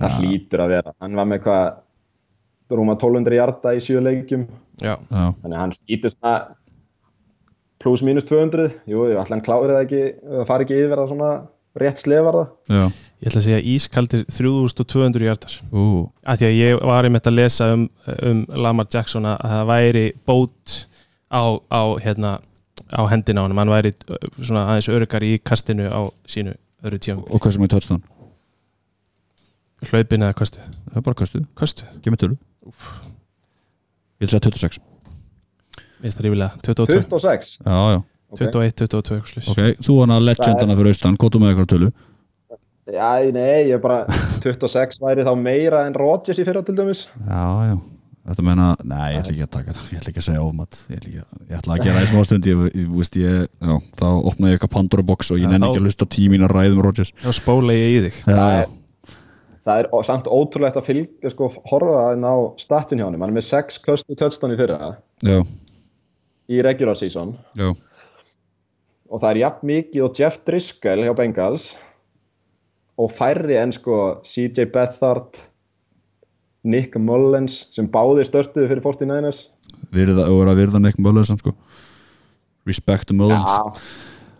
það hlýtur að vera. Hann var með hvað rúma 1200 hjarta í sjö leikjum. Já, Já, þannig að hann hlýtur svona pluss mínus 200 jú, ég ætla hann klárið það ekki það fari ekki yfir það svona rétt slefarða já, ég ætla að segja ískaldir 3200 hjartar ú, að því að ég var einmitt að lesa um, um Lamar Jackson að það væri bót á, á, hérna, á hendina á hann hann væri uh, svona aðeins öryggar í kastinu á sínu öðru tíum og hvað sem er touchdown? hlaupin eða kastu, Það er bara kastu. tölu. Ég vil segja 26 minnst það rífilega 22, 26 Já, já, ok. 21, 22 eitthvað slags. ok, þú hann að legendana fyrir austan, kóttu með eitthvað tölu? Já, nei, ég er bara 26 væri þá meira en Rodgers í fyrra til dæmis. Já, já, þetta meina Nei, ég ætla ekki að taka þetta, ég ætla ekki að segja ómat. Ég ætla, ekki ég ætla að gera það í smástund ég, ég, veist, ég, já, Þá opna ég eitthvað Pandora box og ég Já, nenni þá- ekki að lusta tímín að ræðum Rodgers. Þá spóla ég í þig. Já, já, Það er ó- samt ótrúlegt að fylgja sko, horfa inn á statin hjá hann hann er með 6 köstu touchdown í fyrra. Já, í regular season. Já og það er jafn mikið og Jeff Driscoll hjá Bengals og færri en sko CJ Beathard Nick Mullins sem báðir störtuðu fyrir 49ers Virða, og er að virða mölður samt sko. Respect Mullins Herðu,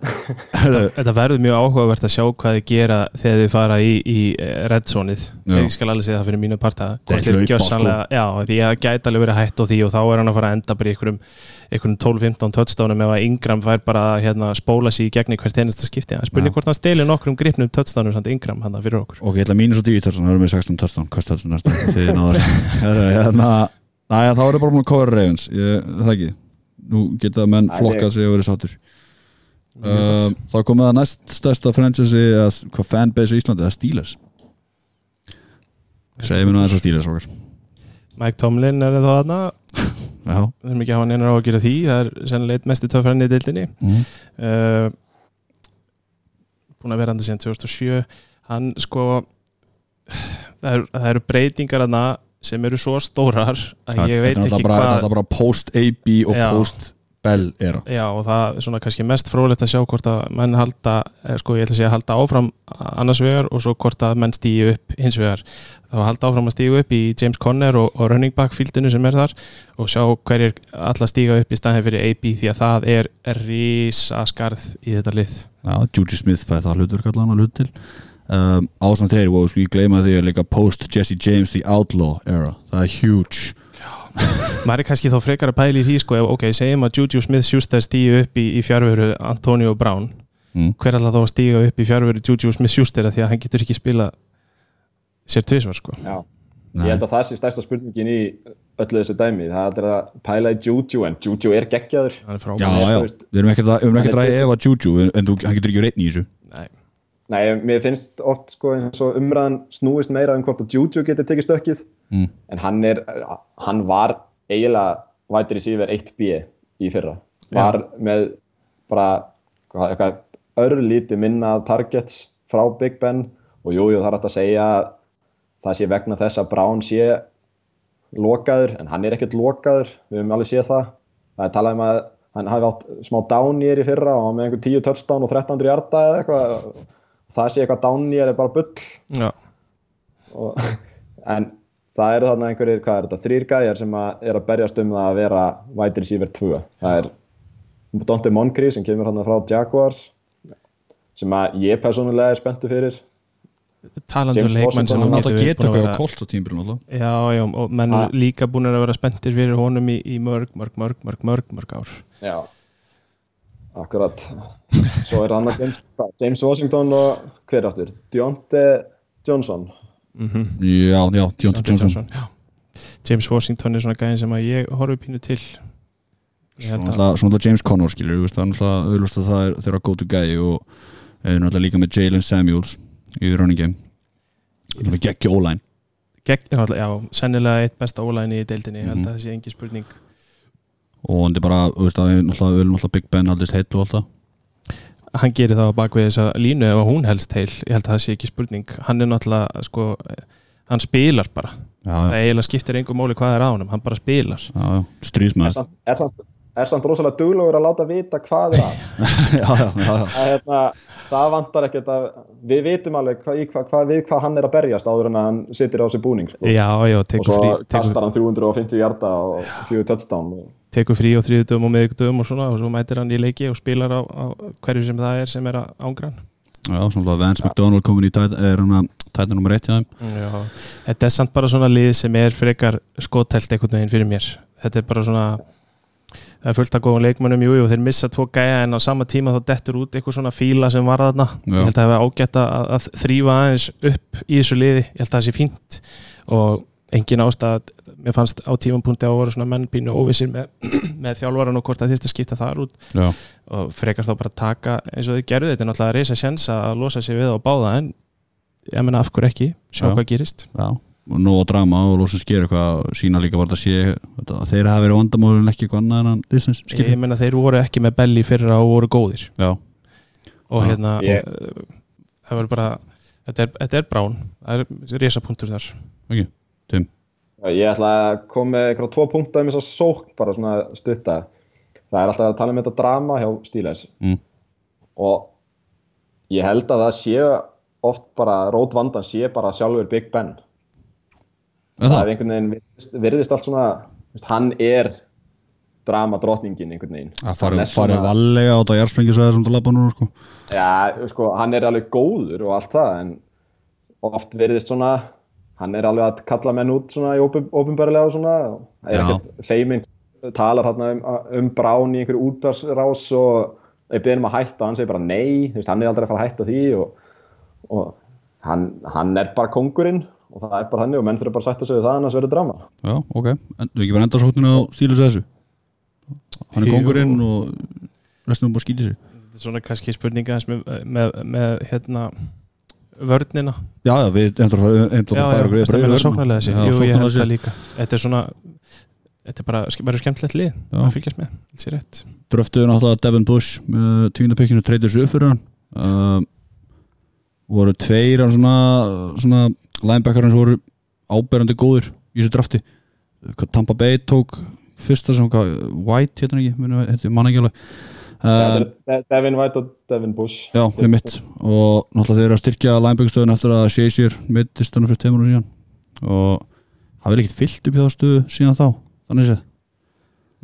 þetta verður mjög áhugavert að sjá hvað þið gera þegar þið fara í, í eh, red zone-ið. Já. ég skal alveg segja það fyrir mínu parta. Sko. já, því að gæti alveg verið hætt á því og þá er hann að fara að enda bara í einhverjum, einhverjum 12-15 touchdownum ef að Ingram fær bara að hérna, spóla sér í gegni hvert einasta skipti. Það er spurning hvort hann steli nokkrum gripnum touchdownum samt Ingram hann fyrir okkur. Ok, ég ætla mínus og 10 touchdown, það eru með 16 touchdown Kost touchdown næsta, hérna þá er það bara uh. Þá komið það næst stærsta franchise hvað fanbase í Íslandi, það er Steelers Segðu mér nú aðeins að Steelers okkar. Mike Tomlin er það Já, við þurfum ekki að hafa neinar á að gera því. Það er sennilega eitt mesti töffræðin í deildinni. Mm. uh, búin að vera hann síðan 2007 hann sko það eru, það eru breytingar hana sem eru svo stórar að ég veit ekki hvað Þetta er bara post-AB og Já. post-Bell era Já og það er svona kannski mest frólægt að sjá hvort að menn halda, eh, sko ég ætla að segja halda áfram annars vegar og svo hvort að menn stíu upp hins vegar. Þá halda áfram að stíu upp í James Conner og, og running back fíldinu sem er þar og sjá hverjir alla stíga upp í staðin fyrir AB því að það er rísa skarð í þetta lið. Já, Juju Smith fæði það hlutverk allan að hlut til um, Ásan þeir, og við gleyma því að líka post-Jesse James the Outlaw era Það er huge Maður er kannski þá frekar að pæli í því sko, ef, ok, segjum að Juju Smith-Schuster stíu upp í, í fjárveru Antonio Brown mm. hver alltaf þá að stíga upp í fjárveru Juju Smith-Schuster af því að hann getur ekki spila sér tvisvar sko. Já. Nei. Ég held að það sé stærsta spurningin í öllu þessu dæmi. Það er að pæla í Juju, en Juju er geggjaður. Hann er Já, já, við erum ekkert að, við erum ekkert að Hann ræða ef að Juju en, en þú, hann getur ekki reynd í þessu Nei. Nei, mér finnst oft sko eins og umræðan snúist meira um hvort að Juju geti tekið stökkið, mm. en hann er, hann var eiginlega vætir í síver 1B í fyrra. Var með bara hvað, eitthvað örlíti minna targets frá Big Ben og jú, jú, það er hægt að segja að það sé vegna þess að Brown sé lokaður, en hann er ekkert lokaður, við höfum alveg séð það. Það er talað um að hann hafi átt smá down year í fyrra og með einhver 10 touchdown og 1300 hjarta eða eitthvað. Það sé eitthvað down year er bara bull. Og, en það eru þarna einhverjir, hvað er þetta, þrýr gæjar sem að er að berjast um það að vera wide receiver 2. Það er Dante Moncrief sem kemur hann frá Jaguars sem að ég persónulega er spenntu fyrir. Talandi um James leikmann sem Hann getur geta búin að okkur á vera- kolt á tímbilum alltaf Já, já, og menn Ah. líka búin að vera spenntir fyrir honum í, í mörg, mörg, mörg, mörg, mörg, mörg ár Já. Akkurat. Svo er hann að James, hvað, James Washington og hver aftur? Deontay Johnson. Mm Já, já, Deontay Johnson já. James Washington er svona gæðin sem að ég horfi pínu til. Svona alltaf- alltaf James Conner skilur það er náttúrulega auðvist að það er þeirra to guy og er náttúrulega líka með Jalen Samuels í running game. Það er geggja ólæn já, sennilega eitt besta ólæni í deildinni, Mhm. að það sé engi spurning. Og hann er bara, veist, að við viljum alltaf Big Ben haldist heill og alltaf hann gerir það á bakvið þessa línu ef hún helst heil, ég held að það sé ekki spurning. Hann er náttúrulega, sko hann spilar bara, Já, það já, eiginlega skiptir einhver máli hvað er á honum, hann bara spilar. Já, já, Er er, samt, er samt rosalega duglegur að láta vita hvað er að. Já, já, já, já. Að, hérna, það vantar ekkert að við vitum alveg hva, í hva, hva, við hvað hann er að berjast áður en að hann situr á sér búning sko. já, já, og tekur svo frí kastar tekur, hann 350 hjarta og 4 touchdown. Og, tekur frí á þriðutum og miðugdum og svona og svo mætir hann í leiki og spilar á, á hverju sem það er sem er að ángra hann. Já, svona Vance McDonald komin í tæt, er hann að tæta nummer 1 hjá þeim. Já, þetta er samt bara svona lið sem er frekar skotelt einhvern veginn fyrir mér. Þetta er bara svona það er fullt að góðum leikmönnum, jú, jú, þeir missa tvo gæja en á sama tíma þá dettur út eitthvað svona fíla sem var þarna, Já. ég held að það hefur ágætt að, að þrýfa aðeins upp í þessu liði. Ég held að það sé fínt og engin ástæð, mér fannst á tímapunkti að voru svona mennpínu óvissir með, með þjálfaran og hvort að þýrst að skipta þar út. Já, og frekar þá bara taka eins og þau gerðu þetta náttúrulega reysa sjens að losa sig við á báða en ég meina af hverju ekki, sjá Já. hvað gerist. Já nóg drama og lósins gera eitthvað sína líka var þetta að sé þetta, að þeir hafa verið vandamálin ekki eitthvað annað en hann ég skilur meina þeir voru ekki með belli fyrra og voru góðir. Já, og hérna Ég- og, það var bara þetta er, þetta er brán, það er resapunktur þar. Ekki, Tim. Ég ætla að koma með eitthvað tvo punkta um þess að sók bara svona stutta. Það er alltaf að tala um þetta drama hjá Stíles Mm. og ég held að það sé oft bara rót vandan sé bara sjálfur Big Ben það það? er einhvern veginn virðist, virðist allt svona veist, hann er drama drottningin einhvern veginn Að farið er svona- vallega á þetta jarðsprengisvæði sem þú lappa núna sko. Já, sko, hann er alveg góður og allt það en oft verðist svona hann er alveg að kalla menn út svona í ofinbærilega og svona er Já. ekkert feiminn talar hann um, um brán í einhverju útvarsrás og ég byrðum að hætta og hann segir bara nei, veist, hann er aldrei að fara að hætta því og, og hann, hann er bara kongurinn og það er bara þannig og menn þurfa bara að sætta sig við það annars verður drama. Já, ok, en við ekki bara enda sókninu á stílus þessu. Hann er kongurinn og restum bara skýti sig. Þetta er svona kannski spurninga með, með, með hérna vörnina. Já, já, við endur að fara endur já, að já, sóknarlega þessi Jú, ég held það líka. Þetta er svona þetta er bara, verður skemmtilegt lið Já. að fylgjast með, þetta sé rétt. Dröftuðu náttúrulega Devin Bush með tíundapekkinu treytir sig upp fyrir hann. Uh, voru tveir svona, svona linebackarinn sem voru áberandi góður í þessu drafti. Tampa Bay tók fyrsta sem hvað, White hérna ekki, mann ekki alveg. Þetta De- Devin White og Devin Bush. Já, við mitt og náttúrulega þeir eru að styrkja linebackerstöðun eftir að Shazier mittist hann fyrir tveimur og síðan. Og hafi vel ekkert fyllt upp í þá stöðu síðan þá, þannig séð.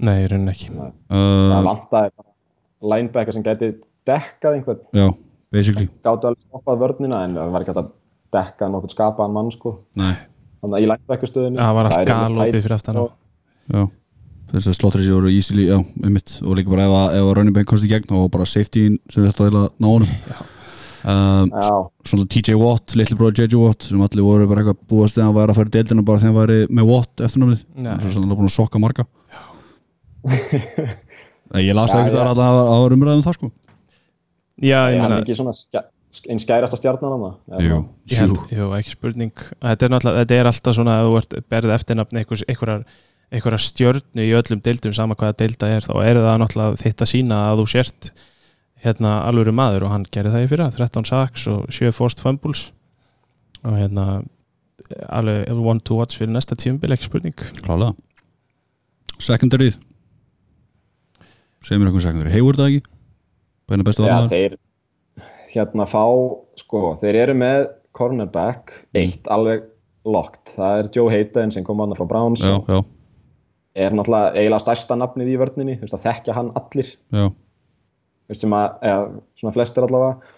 Nei, í rauninni ekki. Það uh, vantaði bara linebacker sem gæti dekkað einhvern. Já, basically. Gáttu alveg stoppað vörnina en það var ekki að dekka nokkuð skapaðan mann sko. Nei, þannig að í linebacker stöðunni Það var allt galopið fyrir aftan þess að slottrið sér voru easily, já, einmitt. Og líka bara ef að, ef að running back komst í gegn og bara safety sem þetta til að ná honum. Um, svona TJ Watt, litli bróður JJ Watt sem allir voru bara eitthvað búast þegar hann væri að fara í deildina bara þegar hann væri með Watt eftirnámið Nei. svo sannlega búin að sokka marga. Nei, ég las það ekki þar að það var umræðum það sko. Já, ég er hann meina ekki svona einn skærasta stjarnan hann Jú, Ég held, jú, ekki spurning. Þetta er, þetta er alltaf svona að þú ert berð eftirnafni einhvers, einhverjar, stjörnu í öllum deildum sama hvaða deilda er þá er það náttúrulega þitt að sína að þú sért hérna alvöru maður og hann gerði það í fyrra. 13 sacks og 7 forced fumbles. Og hérna alveg one to watch fyrir næsta tíumbil ekki spurning. Klálega. Secondaryð segir mér eitthvað secondary, Hayward það ekki? Bæna bestu þeir hérna fá, sko, þeir eru með cornerback, eitt alveg locked, það er Joe Hayden sem kom annað frá Browns. Já, já, er náttúrulega eiginlega stærsta nafnið í vörninni þekkja hann allir. Já, sem að, eða svona flestir allavega.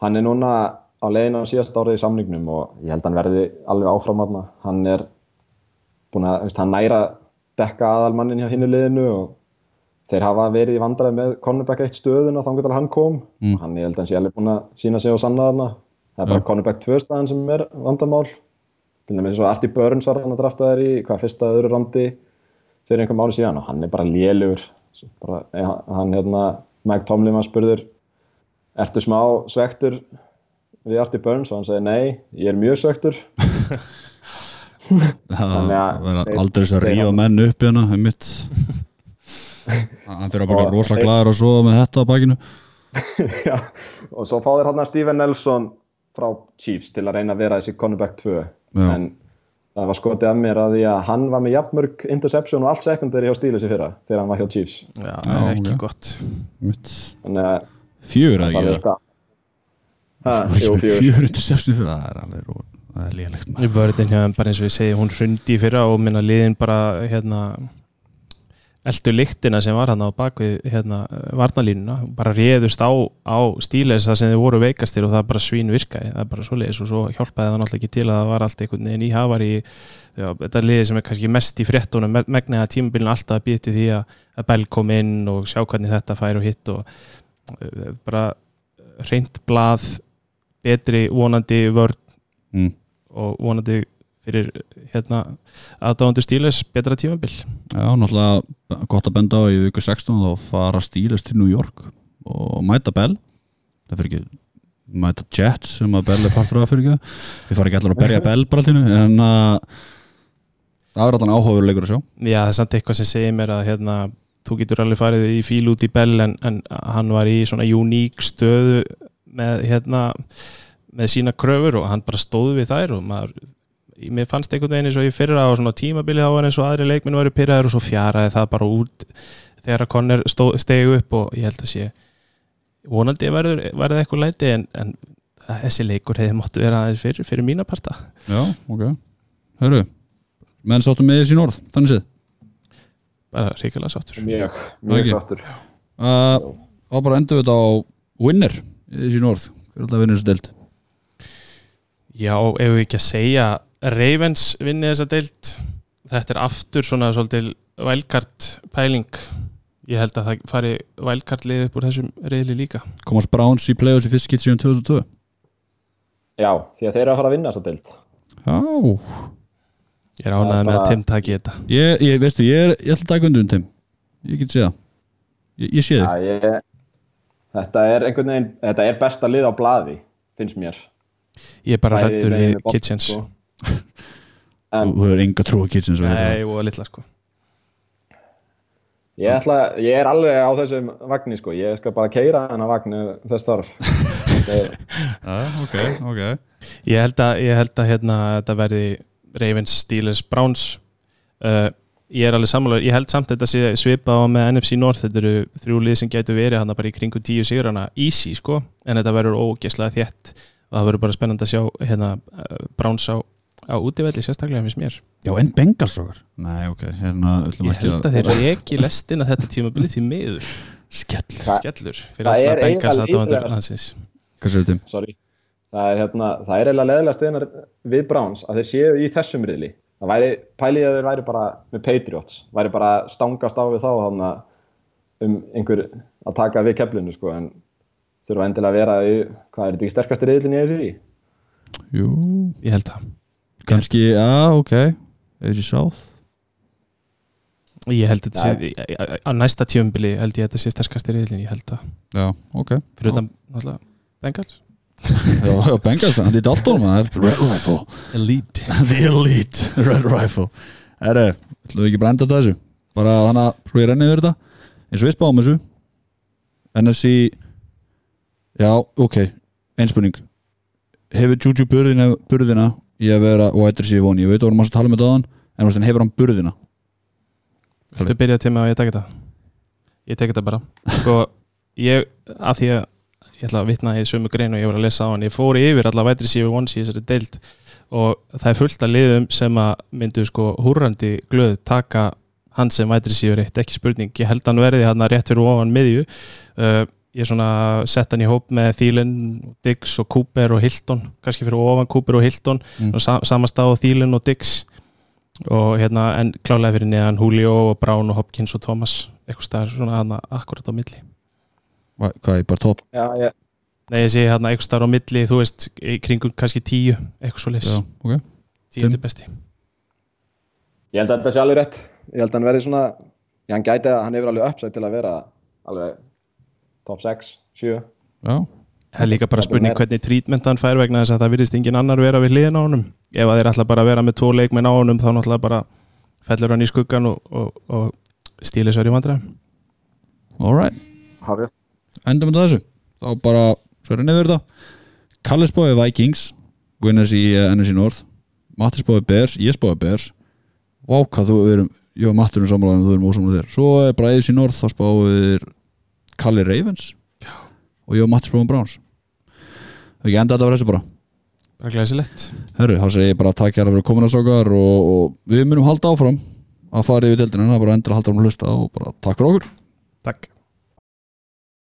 Hann er núna á leiðin á síðast árið í samningnum og ég held að hann verði alveg áfram aðna hann er búin að, hann næra dekka aðalmannin hjá hinnu liðinu og þeir hafa verið í vandræði með cornerback eitt stöðuna þá hann kom. Mm. hann ég held að hann sé alveg búin að sína sig og sanna þarna. Það er bara Já. cornerback tvö staðan sem er vandamál. Til dæmis eins og Artie Burns var hann að drafta þær í hvað fyrsta öðru randi fyrir einhver máli síðan og hann er bara lélugur bara, eh, hann hérna Mike Tomlin var spurður ertu smá svektur við Artie Burns? Og hann segi nei, ég er mjög svektur það þeir- aldrei þeir ríða hafa- menn upp hérna, einmitt hann fyrir að bara Og- rosalega glæður að sofa með þetta á bakinu. Já, og svo fá þeir hann Steven Nelson frá Chiefs til að reyna að vera þessi cornerback 2 Já. en það var skotið af mér að því að hann var með jafnmörg interception og allt sekundari hjá Steelers í fyrra þegar hann var hjá Chiefs. Já, Já, er ekki gott. Þannig að að fjögur. fjögur. interception fyrir það er alveg ró- það er þeim, bara eins og ég segi, hún hrundi í fyrra og minna liðin bara hérna eldu lyktina sem var hann á bakvið hérna, varnalínuna, bara réðust á, á stíleis það sem þið voru veikastir og það bara svín virkaði, það er bara svoleiðis og svo hjálpaði það náttúrulega ekki til að það var allt einhvern veginn í hafar í já, þetta liði sem er kannski mest í fréttunum me- megnið að tímabilin alltaf að býja til því að, að Bell kom inn og sjá hvernig þetta fær og hitt og uh, bara reynd blað betri vonandi vörn mm. og vonandi fyrir hérna aðdáðandur stíles betra tímabil? Já, náttúrulega gott að benda á í viku 16 þá fara stílist til New York og mæta Bell. Það fyrir ekki mæta Jets sem að Bell er partur af fyrir ekki. Við fara ekki allar að berja Bell bara allinu en uh, það er allan áhugaveruleikur að sjá. Já, það er samt eitthvað sem segir mér að hérna, þú getur alveg farið í fíl út í Bell en, en hann var í svona uník stöðu með hérna með sína kröfur og hann bara stóð við þær og maður mér fannst einhvern veginn eins og í fyrra á svona tímabili þá var eins og aðri leikminn var í pyrraður og svo fjaraði það bara út þegar að Conner stegu upp og ég held að sé vonandi verður, verður eitthvað læti en, en þessi leikur hefði móttu vera aðeins fyrir, fyrir mína parta. Já, ok. Hörru, menn sáttu með þessi norð þannig séð? Bara ríkilega sáttur. Mjög, mjög sáttur. Uh, og bara endur við þetta á winner í þessi norð. Hver er alltaf vinnur þessu deild? Já, ef við ekki að segja Ravens vinni þessa deilt þetta er aftur svona svolítil vælkart pæling. Ég held að það fari vælkart lið upp úr þessum reyðli líka. Komast Browns í play-offs í fyrst skitt síðan 2002 já, því að þeir eru að fara að vinna þessa deild. Já, ég er ánægð með að Tim taki þetta. Ég, ég veistu, ég er ég ætla að taka undir um Tim. Ég get séð það. Ég, ég sé Já, þig ég, þetta er einhvern veginn þetta er besta lið á blaði finnst mér. Ég er bara megin við Kitchens. sko. En þú hefur enga trú á kitchen svo Nei, og litla sko. Ég, ætla, ég er alveg á þessum vagni sko, ég skal bara keira þennan vagn ef þess þarf. Ok, ok. Ég held að, ég held að hérna, þetta verði Ravens, Steelers, Browns. Uh, Ég er alveg sammála. Ég held samt að þetta sé svipað á með NFC North. Þetta eru þrjú lið sem getur verið hann bara í kringu tíu sigurana easy sko. En þetta verður ógeðslega þétt. Og það verður bara spennandi að sjá hérna, uh, Browns á, á útivelli sérstaklega finnst mér Já, en Bengals okkar Nei, ok, hérna ætlum Ég ekki held að þeir reki lestina þetta tímabilið því miður Skell Það- skellur fyrir Það alla er Bengals eiginlega aðdáendur líklegast. landsins Hvað sér þetta? Sorry. Það er, hérna, það er eiginlega leðilegast við, við Browns að þeir séu í þessum riðli. Það væri, pælið að þeir væri bara með Patriots, væri bara stangast á við þá þannig um einhver að taka við keflinu sko, en þurfa endilega að vera í, hvað er þetta ekki sterkasti riðlinn í þessi? Jú, Ég held það kannski, já, ok. Eða sáð Ég held að þetta sé á næsta tíumbili held ég að þetta sé sterkast í riðlinn ég held það Já, ok. Fyrir utan náttúrulega Bengals. Já, já, Bengals, hann er Dalton maður Red Rifle. Elite. The Elite Red Rifle. Herre, ætlum við ekki brenda þessu? Bara þannig að, svo ég renni yfir þetta. Eins og við spáum þessu. NFC Já, ok. Einspurning. Hefur Juju burðina, burðina í að vera wide receiver one, ég veit að vorum að tala en þú veist, en hefur hann burðina. Þú byrjaði til mig að ég tek þetta? Ég tek þetta bara. Sko, ég, af því að ég ætla að vitna í sömu grein og ég var að lesa á hann ég fór yfir alla vætri sífi once í þessari deild og það er fullt af liðum sem að myndu sko húrrandi glöð taka hann sem vætri sífi rétt, ekki spurning. Ég held hann verði hann rétt fyrir ofan miðju. Uh, ég er svona sett hann í hóp með Thielen, Diggs og Cooper og Hilton, kannski fyrir ofan Cooper og Hilton. Mm. og sa samastað á Thielen og Diggs. Og hérna en klálega fyrir neðan Julio og Brown og Hopkins og Thomas. Eitthvað staðar svona hann akkurat á milli. Hva- Hvað er bara topp? Já, ég, Nei, ég segi hérna eitthvað staðar á milli þú veist, í kringum kannski tíu eitthvað svo leys, Já, ok. Tíundi besti. Ég held að þetta sé alveg rétt. Ég held að hann verði svona, ég hann gæti að hann hefur alveg uppsætt til að vera alveg top 6, 7. Já, Það er líka bara spurning hvernig trítment hann fær vegna þess að það virðist engin annar vera við hliðin á honum. Ef að þeir ætla bara að vera með tvo leikmenn á honum þá náttúrulega bara fellur hann í skuggan og, og, og stílis verið vandræðum. Alright Hár rétt. Endum við þessu. Þá bara, svo er henni yfir þetta Kallis bóði Vikings Winners í uh, NFC North. Mattis bóði Bears, ég spóði Bears. Vá, hvað þú erum Ég og Mattur erum sammálaðum, þú erum ósamlega þér. Svo er bara í North, þá spáðir Kalli Ravens Já. Og ég og Mattis bóðum Browns. Það ekki enda þetta fyrir þessu bara? Bara glæsilegt. Herru, þá segir ég bara takk hjá fyrir komin að sokar og, og við munum halda áfram að fara yfir deildina, það er bara endur að halda áfram að hlusta og bara takk fyrir okkur. Takk